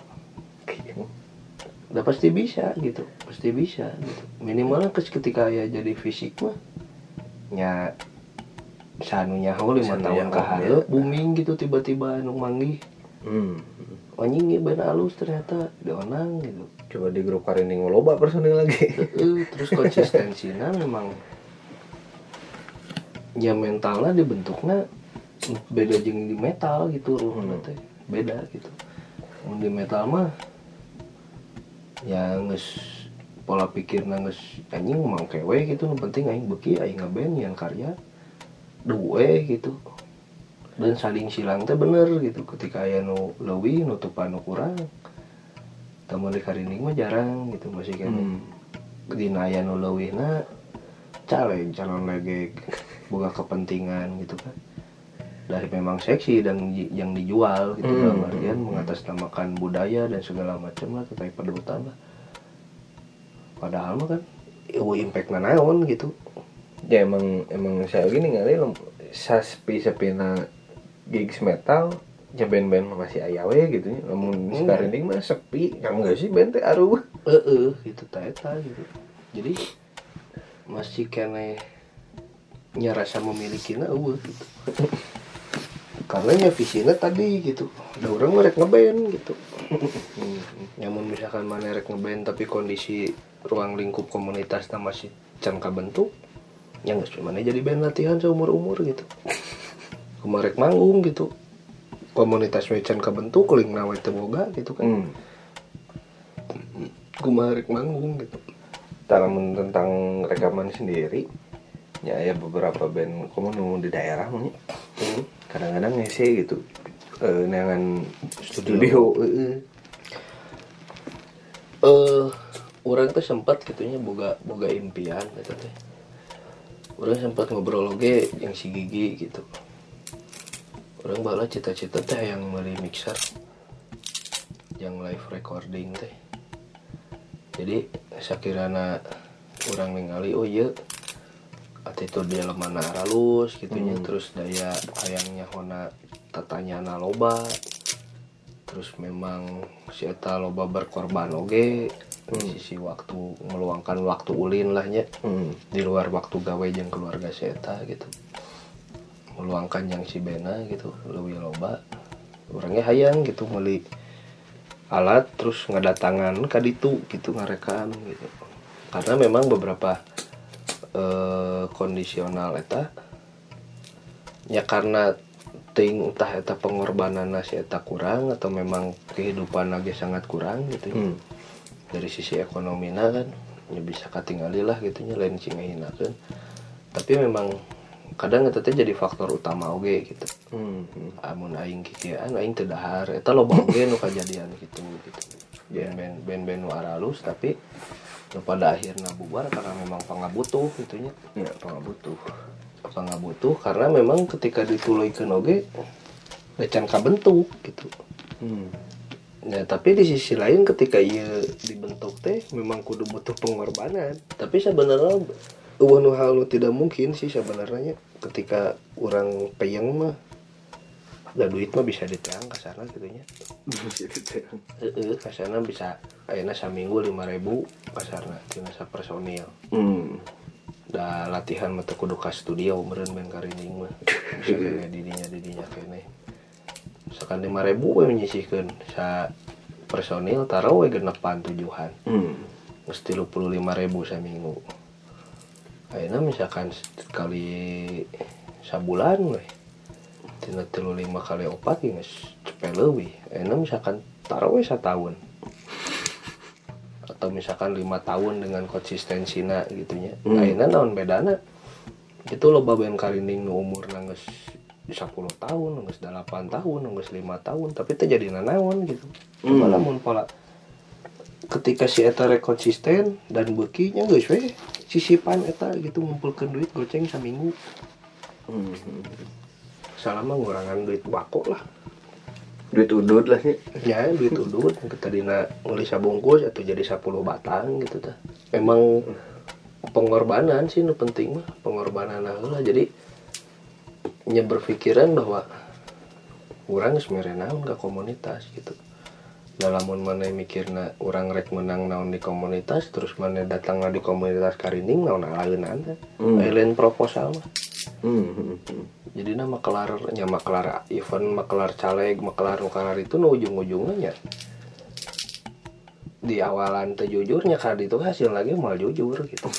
udah pasti bisa gitu pasti bisa gitu minimalnya kes ketika ya jadi fisik mah nya sanunya hau lima tahun ke ya. booming gitu tiba-tiba anu manggih Hmm. anjing band halus ternyata deonang gitu Coba di grup karinding loba personil lagi. Terus konsistensinya memang ya mentalnya dibentuknya beda jeung di metal gitu ruhna Hmm. beda gitu di metal mah ya nges pola pikirna nges anjing mang kewe gitu. Nu penting aing beuki aing ngeband yang karya duwe gitu. Dan saling silang teh bener gitu. Ketika aya nu leuwih nutupan nu kurang tamu di karinding mah jarang gitu. Masih kan Hmm. dina aya nu leuwihna caleg calon legeg boga kepentingan gitu kan dari memang seksi dan yang dijual gitu Hmm. dalam artian mengatasnamakan budaya dan segala macam lah kita pedutan lah padahal mah kan eueuh impact naon gitu ya emang emang saya gini ngali saspi sepina gigs metal ya band-band masih aya we gitu ya. Namun Enggak. sekarang ini mah sepi, yang enggak sih band teh aruh. eh gitu ta eta gitu jadi masih kene nya rasa memilikinya eueuh gitu karena nya visinya tadi gitu ada orang mereka ngeband gitu Namun misalkan mana rek ngeband tapi kondisi ruang lingkup komunitas masih can bentuk ya nggak mana jadi band latihan seumur umur gitu kemarin manggung gitu komunitas wecan kebentuk kuling nawe teboga gitu kan Hmm. manggung gitu Talamun tentang rekaman sendiri ya ya beberapa band kamu nemu di daerah nya. Hmm. Kadang-kadang ngese gitu. Eh nangan studio. heeh. eh orang tuh sempat gitunya boga boga impian gitu teh orang sempat ngobrol oge yang si gigi gitu. Orang bala cita-cita teh yang beli mixer yang live recording teh. Jadi sakirana orang ningali oh iya attitude dia lemana halus gitunya terus daya hayangnya hona tatanya loba. Terus memang si eta loba berkorban oge di sisi waktu meluangkan waktu ulin lah nya. Hmm. di luar waktu gawe jeung keluarga si eta gitu. Meluangkan yang si Bena gitu lebih loba. Orangnya hayang gitu beli alat terus ngedatangan kaditu gitu ngarekam gitu. Karena memang beberapa eh, kondisional eta ya karena ting entah eta pengorbanan si eta kurang atau memang kehidupan lagi sangat kurang gitu ya. Hmm. dari sisi ekonomi kan ya bisa katingali lah gitu nya lain sing ngehinakeun tapi memang kadang eta teh jadi faktor utama oge gitu Hmm. hmm. amun aing kikieuan aing teu dahar eta loba oge nu kajadian gitu gitu band-band band-band nu aralus tapi nu pada akhirnya bubar karena memang pangabutuh gitu nya Ya, pangabutuh. pangabutuh karena memang ketika dituluykeun oge lecan kabentuk gitu Hmm. Nah, tapi di sisi lain ketika ia dibentuk teh memang kudu butuh pengorbanan. Tapi sebenarnya eueuh hal tidak mungkin sih sebenarnya ketika orang peyeng mah da duit mah bisa diteang ka sana gitu nya. Heeh, ka sana bisa ayeuna saminggu 5000 kasarna tina personil. Hmm. Da latihan mah teu kudu ka studio meureun ben karinging mah. Bisa kene didinya didinya kene. Misalkan 5000 we menyisihkeun sa personil taruh we genepan tujuhan. Hmm. Geus 35.000 saminggu. Ayeuna misalkan kali sabulan we. Tina 35 kali opat geus cepet leuwih. Ayeuna misalkan taruh we satahun. Atau misalkan lima tahun dengan konsistensina gitunya. Hmm. Ayeuna naon bedana? Itu loba band karinding nu umur geus 10 tahun, geus 8 tahun, geus 5 tahun, tapi teh jadi nanaon gitu. Hmm. lamun pola ketika si eta rek konsisten dan bekinya geus we sisipan eta gitu ngumpulkeun duit goceng saminggu Hmm. Salama ngurangan duit bako lah. Duit udut lah sih. ya duit udut. Kita dina ngeli sabungkus atau jadi 10 batang gitu tah. Memang pengorbanan sih nu penting mah pengorbanan lah. Jadi nya berpikiran bahwa orang mere naon ka komunitas gitu. Dalamun mana mikirna orang rek menang naon di komunitas terus mana datang di komunitas karinding naon alaeunan teh? Hmm. lain proposal mah Hmm. hmm, hmm. jadi nama kelar nya makelar event makelar caleg makelar nukalar itu nu ujung-ujungnya. Nya di awalan teh jujurnya itu hasil lagi mal jujur gitu.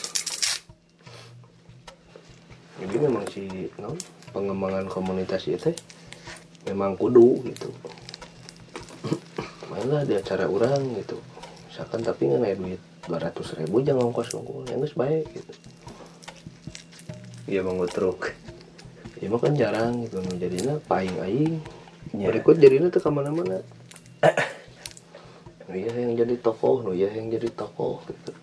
Jadi memang si non pengembangan komunitas itu memang kudu gitu. Mainlah di acara orang gitu. Misalkan tapi nggak duit 200 ribu jangan ongkos ongkos yang baik gitu Iya bang truk. ya mah kan jarang gitu nu jadinya paing aing Ya. berikut jadinya tuh ke mana-mana nu iya yang jadi tokoh nu iya yang jadi tokoh gitu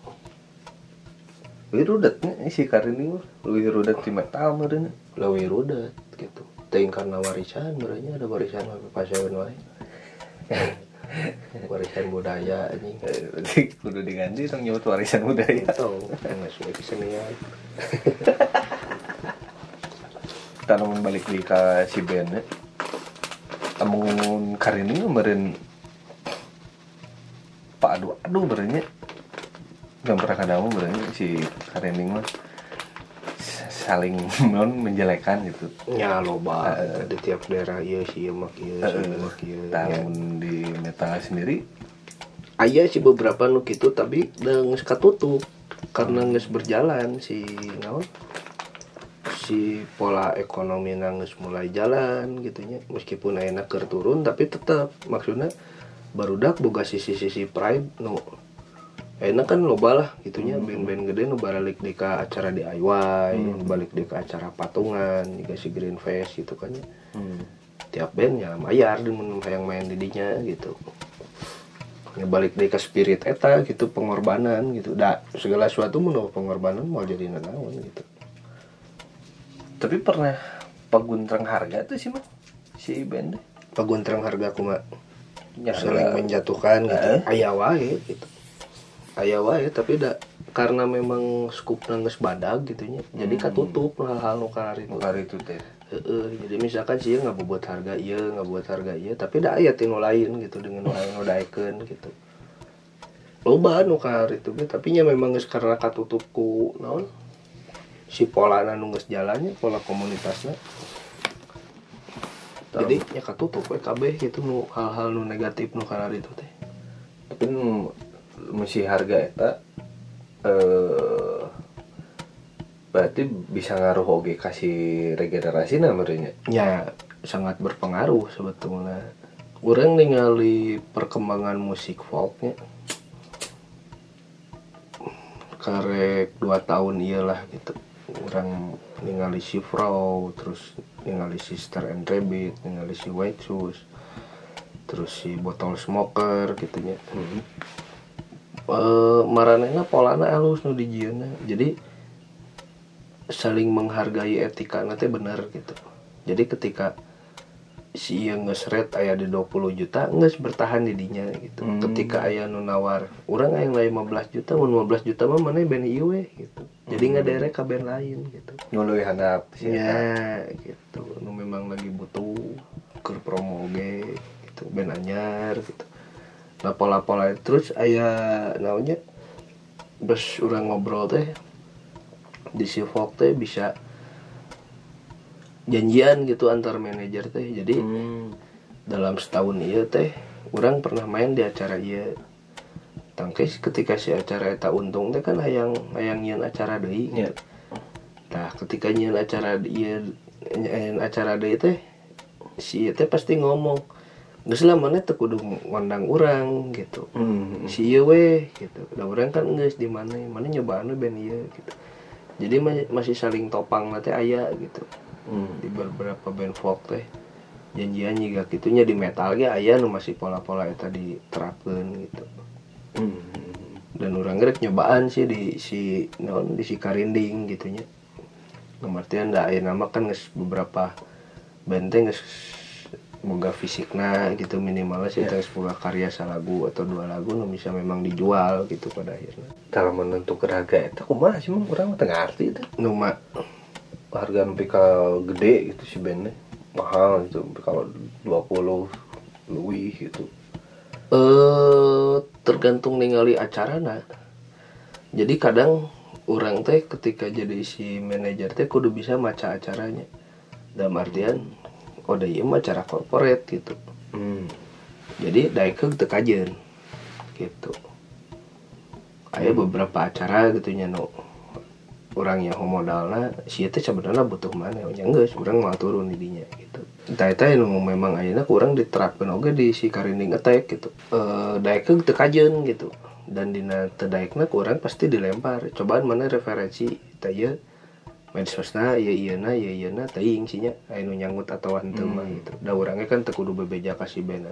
Wih rudatnya si Karini mah. Wih rudat di metal meureun. lebih rudet gitu ting karena warisan berarti ada warisan sampai pasawan wae warisan budaya anjing kudu diganti tong nyebut warisan budaya. atau nggak sudah kesenian Kalau balik di ke si Ben ya. Amun Karini mah meureun Pak aduh aduh berenya Gak pernah kadang berenya si Karini mah. Saling non menjelekan gitu. Ya loba eta di tiap daerah iya sih iya mak iya sih iya mak iya. Ya. tahun di metal sendiri. Aya sih beberapa nu gitu tapi udah geus katutup karena geus berjalan si naon si pola ekonomi nangis mulai jalan gitunya meskipun ayeuna keur turun tapi tetap maksudnya barudak boga sisi-sisi pride nu ayeuna kan loba lah gitunya band-band gede nu balik di acara DIY nu balik di acara patungan juga si Green Face gitu kan ya tiap band ya mayar di hayang main di dinya gitu. Ya balik ke spirit eta gitu pengorbanan gitu. Da segala sesuatu menurut pengorbanan mau jadi nanawan gitu tapi pernah paguntrang harga tuh sih mah si band teh. paguntrang harga aku mah Ya, saling menjatuhkan gitu. Eh. aya wae gitu. Aya wae tapi da karena memang skup geus badag gitunya jadi katutup hal-hal nu karari itu. Hari itu teh. Heeh, jadi misalkan sih nggak buat harga iya nggak buat harga iya tapi da aya tinu lain gitu dengan nu daekeun gitu. Loba nu karari itu tapi nya memang karena katutup ku naon si pola nu geus jalannya pola komunitasnya. Jadi ya katutup we kabeh gitu nu hal-hal nu negatif nu karari itu teh. Tapi nu mesti harga eta eh berarti bisa ngaruh oge kasih regenerasi namanya ya sangat berpengaruh sebetulnya. Orang ningali perkembangan musik folknya. Karek dua tahun iyalah gitu orang ningali si Frau terus ningali Sister and Rabbit ningali si White Shoes terus si Botol Smoker gitunya eh maranehna polana halus nu dijieuna jadi saling menghargai etika nanti bener gitu. Jadi ketika si yang ngesret ayah di 20 juta nges bertahan di dinya gitu. Hmm. ketika ayah nu nawar orang yang lain 15 juta mun 15 juta mah mana band ieu we gitu. Jadi nggak derek ke band lain gitu. Nulu handap sih ya gitu. Nu memang lagi butuh ke promo gitu. Band anyar gitu. Nah pola-pola itu terus ayah naunya bes orang ngobrol teh di si teh bisa janjian gitu antar manajer teh jadi Hmm. dalam setahun iya teh orang pernah main di acara iya tangkis ketika si acara eta untung teh kan hayang hayang nyian acara deui Iya. gitu. Nah, ketika nyian acara iya nyian acara deui teh si ieu teh pasti ngomong geus lah mana teu kudu ngundang urang gitu. Hmm. Si ieu we gitu. Da urang kan geus di mana mana nyobaan band ieu gitu. Jadi ma- masih saling topang nanti aya gitu Hmm. di beberapa band folk teh janjian juga gitunya di metal ge aya nu masih pola-pola eta diterapkeun gitu. Hmm. dan orang gerek nyobaan sih di si non di si karinding gitunya. Ngemartian da aya nama kan geus beberapa band teh geus boga fisikna gitu minimalnya sih teh boga karya salagu atau dua lagu nu bisa memang dijual gitu pada akhirnya. Dalam menentukan harga eta kumaha sih mah urang mah teu ngarti teh. Nu mah harga ka gede gitu si bandnya. Mahal gitu Sampai kalau 20 lebih gitu. Eh tergantung ningali acarana jadi kadang orang teh ketika jadi si manajer teh kudu bisa maca acaranya. Dalam artian oh da mah acara corporate gitu. Hmm. jadi daekkeun teu kajeun gitu. Aya beberapa acara gitu nya nu orang yang modalna si teh sebenarnya butuh mana nya geus urang mau turun di dinya gitu. Entah eta nu memang ayeuna kurang diterapkan oge di si karinding attack gitu. Eh daekkeun teu kajeun gitu. Dan dina teu daekna kurang pasti dilempar. Cobaan mana referensi teh ieu medsosna ieu ieuna ieu ieuna teuing nya aya nu nyangut atau henteu mah gitu. Da urangnya kan teu kudu bebeja ka si bena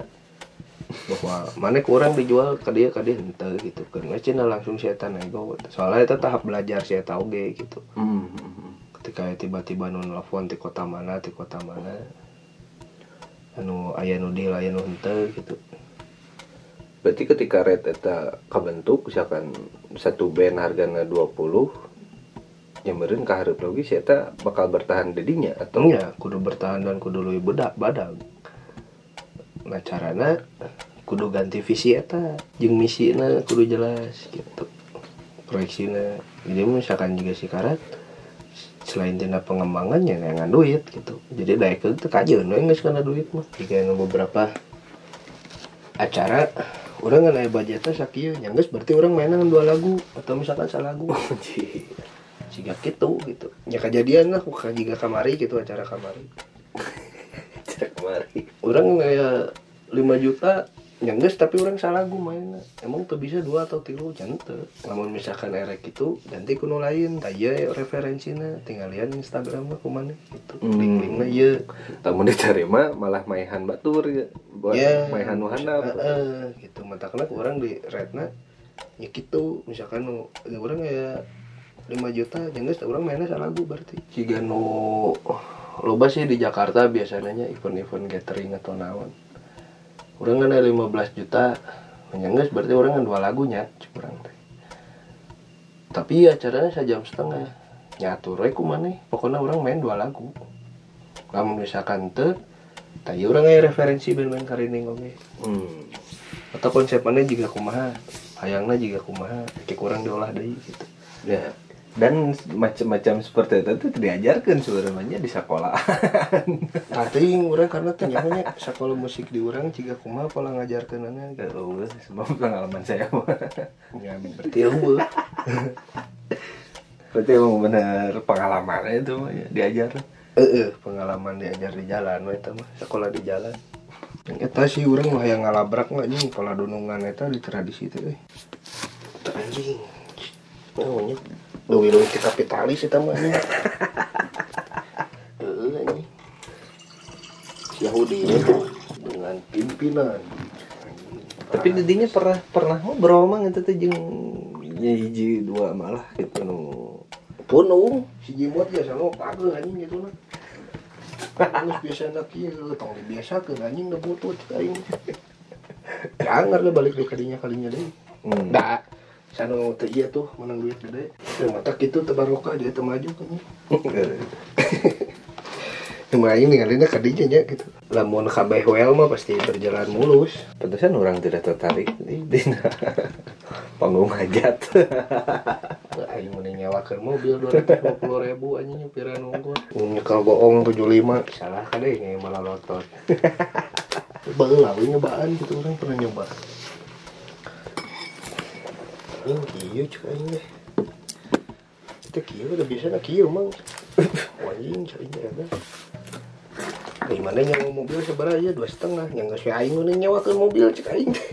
bahwa mana kurang dijual ke dia ke dia henteu gitu. Karena cina langsung si eta nego soalnya itu tahap belajar si eta oge gitu. Hmm. ketika tiba-tiba nu nelfon di kota mana di kota mana anu aya nu deal aya nu henteu gitu. Berarti ketika rate eta kabentuk misalkan satu band hargana 20 nyamberin ka hareup lagi si eta bakal bertahan dedinya atau? Ya kudu bertahan dan kudu lebih bedak badag nah carana kudu ganti visi eta jeung misina kudu jelas gitu. Proyeksina jadi misalkan juga si karat selain tina pengembangannya nengan duit gitu. Jadi daek itu kajian we geus kana duit mah. Jika anu beberapa acara orang nggak budgetnya sakieu nya geus berarti orang mainan dua lagu atau misalkan salagu jika gitu gitu. Ya kejadian lah jika kamari gitu acara kamari cek kemari. Orang kayak 5 juta yang geus tapi orang salah gue mainnya. Emang tuh bisa dua atau tiga cantik namun misalkan erek itu ganti kuno lain tak iya referensinya. Tinggal lihat instagram mah kumana gitu. Hmm. link linknya iya tamu diterima malah maihan batur ya. Buat Ya, maihan wahana eh, eh, gitu. Matakna orang di redna ya gitu. Misalkan ya orang ya 5 juta jangan orang mainnya salah gue berarti. Jika nu loba sih di Jakarta biasanya event-event gathering atau naon. Orang kan ada 15 juta menyanggas berarti orang kan dua lagunya curang teh. Tapi acaranya sejam setengah. Nyatur we kumana pokoknya orang main dua lagu. Kamu misalkan te tadi orang kayak referensi band-band karining oke hmm. atau konsepannya juga kumaha hayangnya juga kumaha kayak kurang diolah deh gitu. Ya dan macam-macam seperti itu tuh diajarkan sebenarnya di sekolah tapi orang karena ternyata sekolah musik di orang jika kumaha pola ngajarkan anak gitu. oh, semua pengalaman saya mah. ya berarti eueuh. berarti emang bener pengalamannya itu mah ya, diajar Eh, pengalaman diajar di jalan we eta mah sekolah di jalan eta sih orang mah yang ngalabrak mah anjing pola dunungan eta di tradisi euy. Teu anjing namanya duit duit kapitalis eta mah anjing. Heeh, anjing. Si Yahudi itu dengan pimpinan. Tapi didinya pernah pernah ngobrol mah itu tuh jeung ya hiji dua malah gitu nu. Punung si Jimot ya sama pagel anjing gitu lah Terus biasa nak kieu tong dibiasakeun anjing da butut aing. Jangan lah balik di kalinya kalinya deh. hmm. Sanu teu ieu tuh menang duit gede. Mata kitu teu barokah dia teu maju kan. Cuma ini ngalina kadinya nya gitu. Lamun kabeh well mah pasti berjalan mulus. Pantesan orang tidak tertarik di dina panggung hajat. Aing mending nyewakeun mobil 250 ribu anjing nyupiran unggul. Nyekel bohong 75 salah kan deh nge malah lotot. We nyobaan gitu orang pernah nyoba. Ini kieu cek aing. Kita kieu udah biasa nak kieu mang. Anjing cing ada. Di mana nyawa mobil seberapa ya dua setengah yang nggak sesuai aing mending nyewakeun mobil cek aing deh.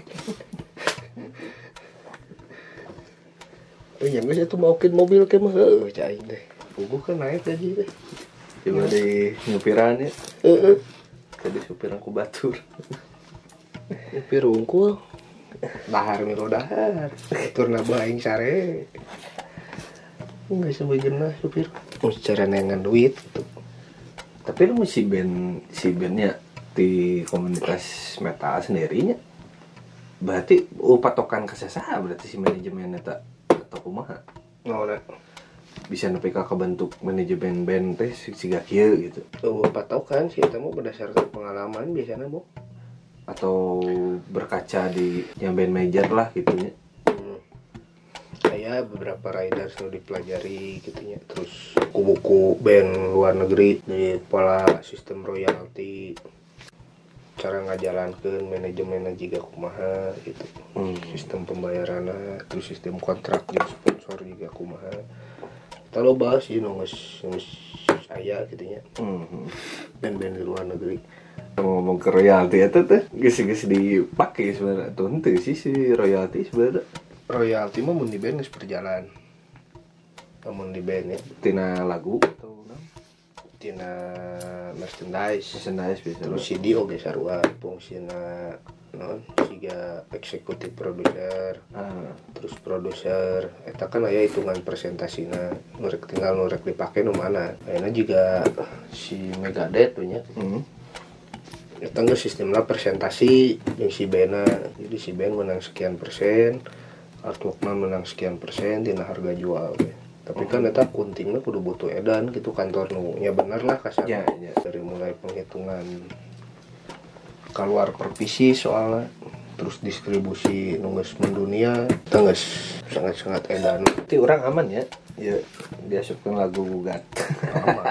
Eh, yang itu maukin mobil ke mah heuh. Bubuh kan naik aja deh. Cuma di nyupiran ya. Heeh. Tadi supiran ku batur. Supir unggul. Dahar milo dahar. Turna aing sare. Enggak sebagian supir. Secara nengan duit gitu. Tapi lu si band si bandnya di komunitas metal sendirinya berarti oh, patokan kesesah berarti si manajemen eta atau kumaha Nah, udah. bisa nepi ka kebentuk manajemen band teh si kieu gitu Tuh patokan sih kita mau berdasarkan pengalaman biasanya mau. Atau berkaca di yang band major lah gitunya Hmm. Kayak beberapa rider selalu dipelajari gitu ya. Terus buku-buku band luar negeri di pola sistem royalti cara ngajalankan manajemen juga kumaha gitu Hmm. sistem pembayaran terus sistem kontrak jeung sponsor juga kumaha kita lo bahas sih nunggus saya gitu ya Hmm. band-band di luar negeri ngomong ke royalti itu tuh geus dipakai sebenarnya. Tuh henteu sih si royalti sebenarnya. Royalti mah mun di band geus berjalan namun di band ya? Tina lagu atau tina merchandise. Merchandise biasa. Terus CD oge sarua fungsina non siga eksekutif produser. Ah. Terus produser eta kan aya hitungan presentasina nurek tinggal nurek dipake nu mana. Ayeuna juga si Megadeth punya. Hmm. Eta geus sistemna presentasi jeung si bena jadi si ben menang sekian persen artworkna menang sekian persen dina harga jual we. tapi kan eta kuntingna kudu butuh edan gitu kantor nu nya bener lah kasar Ya, ya. dari mulai penghitungan keluar pervisi soalnya terus distribusi nunggus mendunia tengges sangat-sangat edan. Berarti orang aman ya? Ya diasupkan lagu gugat. Aman.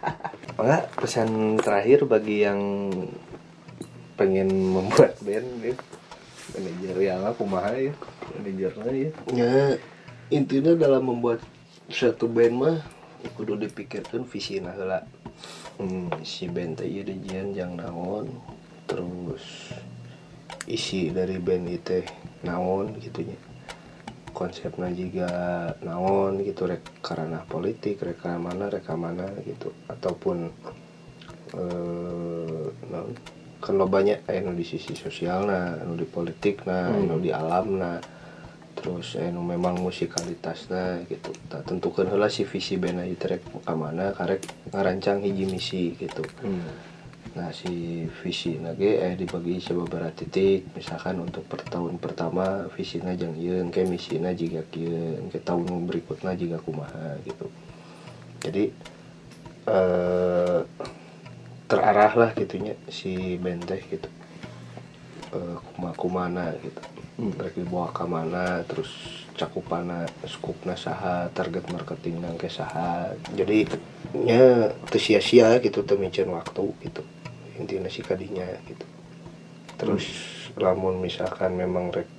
Enggak pesan terakhir bagi yang pengen membuat band ya. Manajer yang aku mahal ya. Manajernya ya. Ya intinya dalam membuat satu band mah kudu dipikirkan visi nah heula. Hmm, si band teh ieu dijian jang naon terus isi dari band itu naon gitunya konsepnya juga naon gitu rek karena politik rek mana rek mana gitu. Ataupun eh naon kan lo banyak anu di sisi sosial nah di politik nah anu di alam nah. Terus anu memang musikalitas nah gitu. Tak tentukan heula si visi band aja rek ka mana karek ngarancang hiji misi gitu. Nah si visi nage eh dibagi beberapa titik. Misalkan untuk per tahun pertama visinya jang ieu ke misina jika kieu ke tahun berikutnya jika kumaha gitu. Jadi eh terarah lah gitunya si benteh gitu. Eh kuma kumana gitu. Rek dibawa ke mana terus cakupana skupna saha target marketing nang ke saha. Jadi nya sia-sia gitu teu micin waktu gitu. Intinya sih kadinya gitu. Terus lamun misalkan memang rek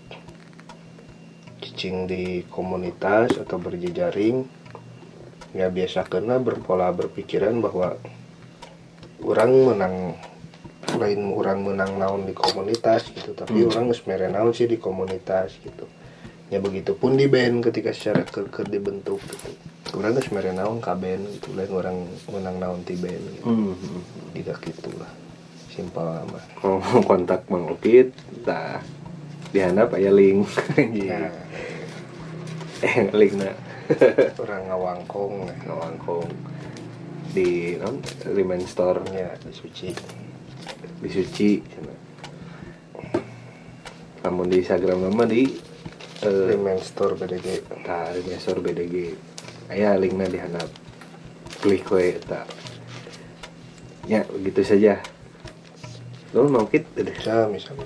cicing di komunitas atau berjejaring ya biasa kena berpola berpikiran bahwa orang menang lain orang menang naon di komunitas gitu tapi orang geus mere naon sih di komunitas gitu. Ya begitupun di band ketika secara keker dibentuk gitu. Orang geus mere naon ka band gitu lain orang menang naon di band gitu. Tidak gitulah simpel amat oh kontak Bang Okit tah dihandap aya link. Nah, eh link na. Orang ngawangkong. Ngawangkong di non Remain Store. Ya di suci. Di Suci. Namun di Instagram nama di eh, Remain Store BDG tah Remain Store BDG aya linknya di handap klik we eta ya begitu saja. Lo mau kit? Udah. Ya misalnya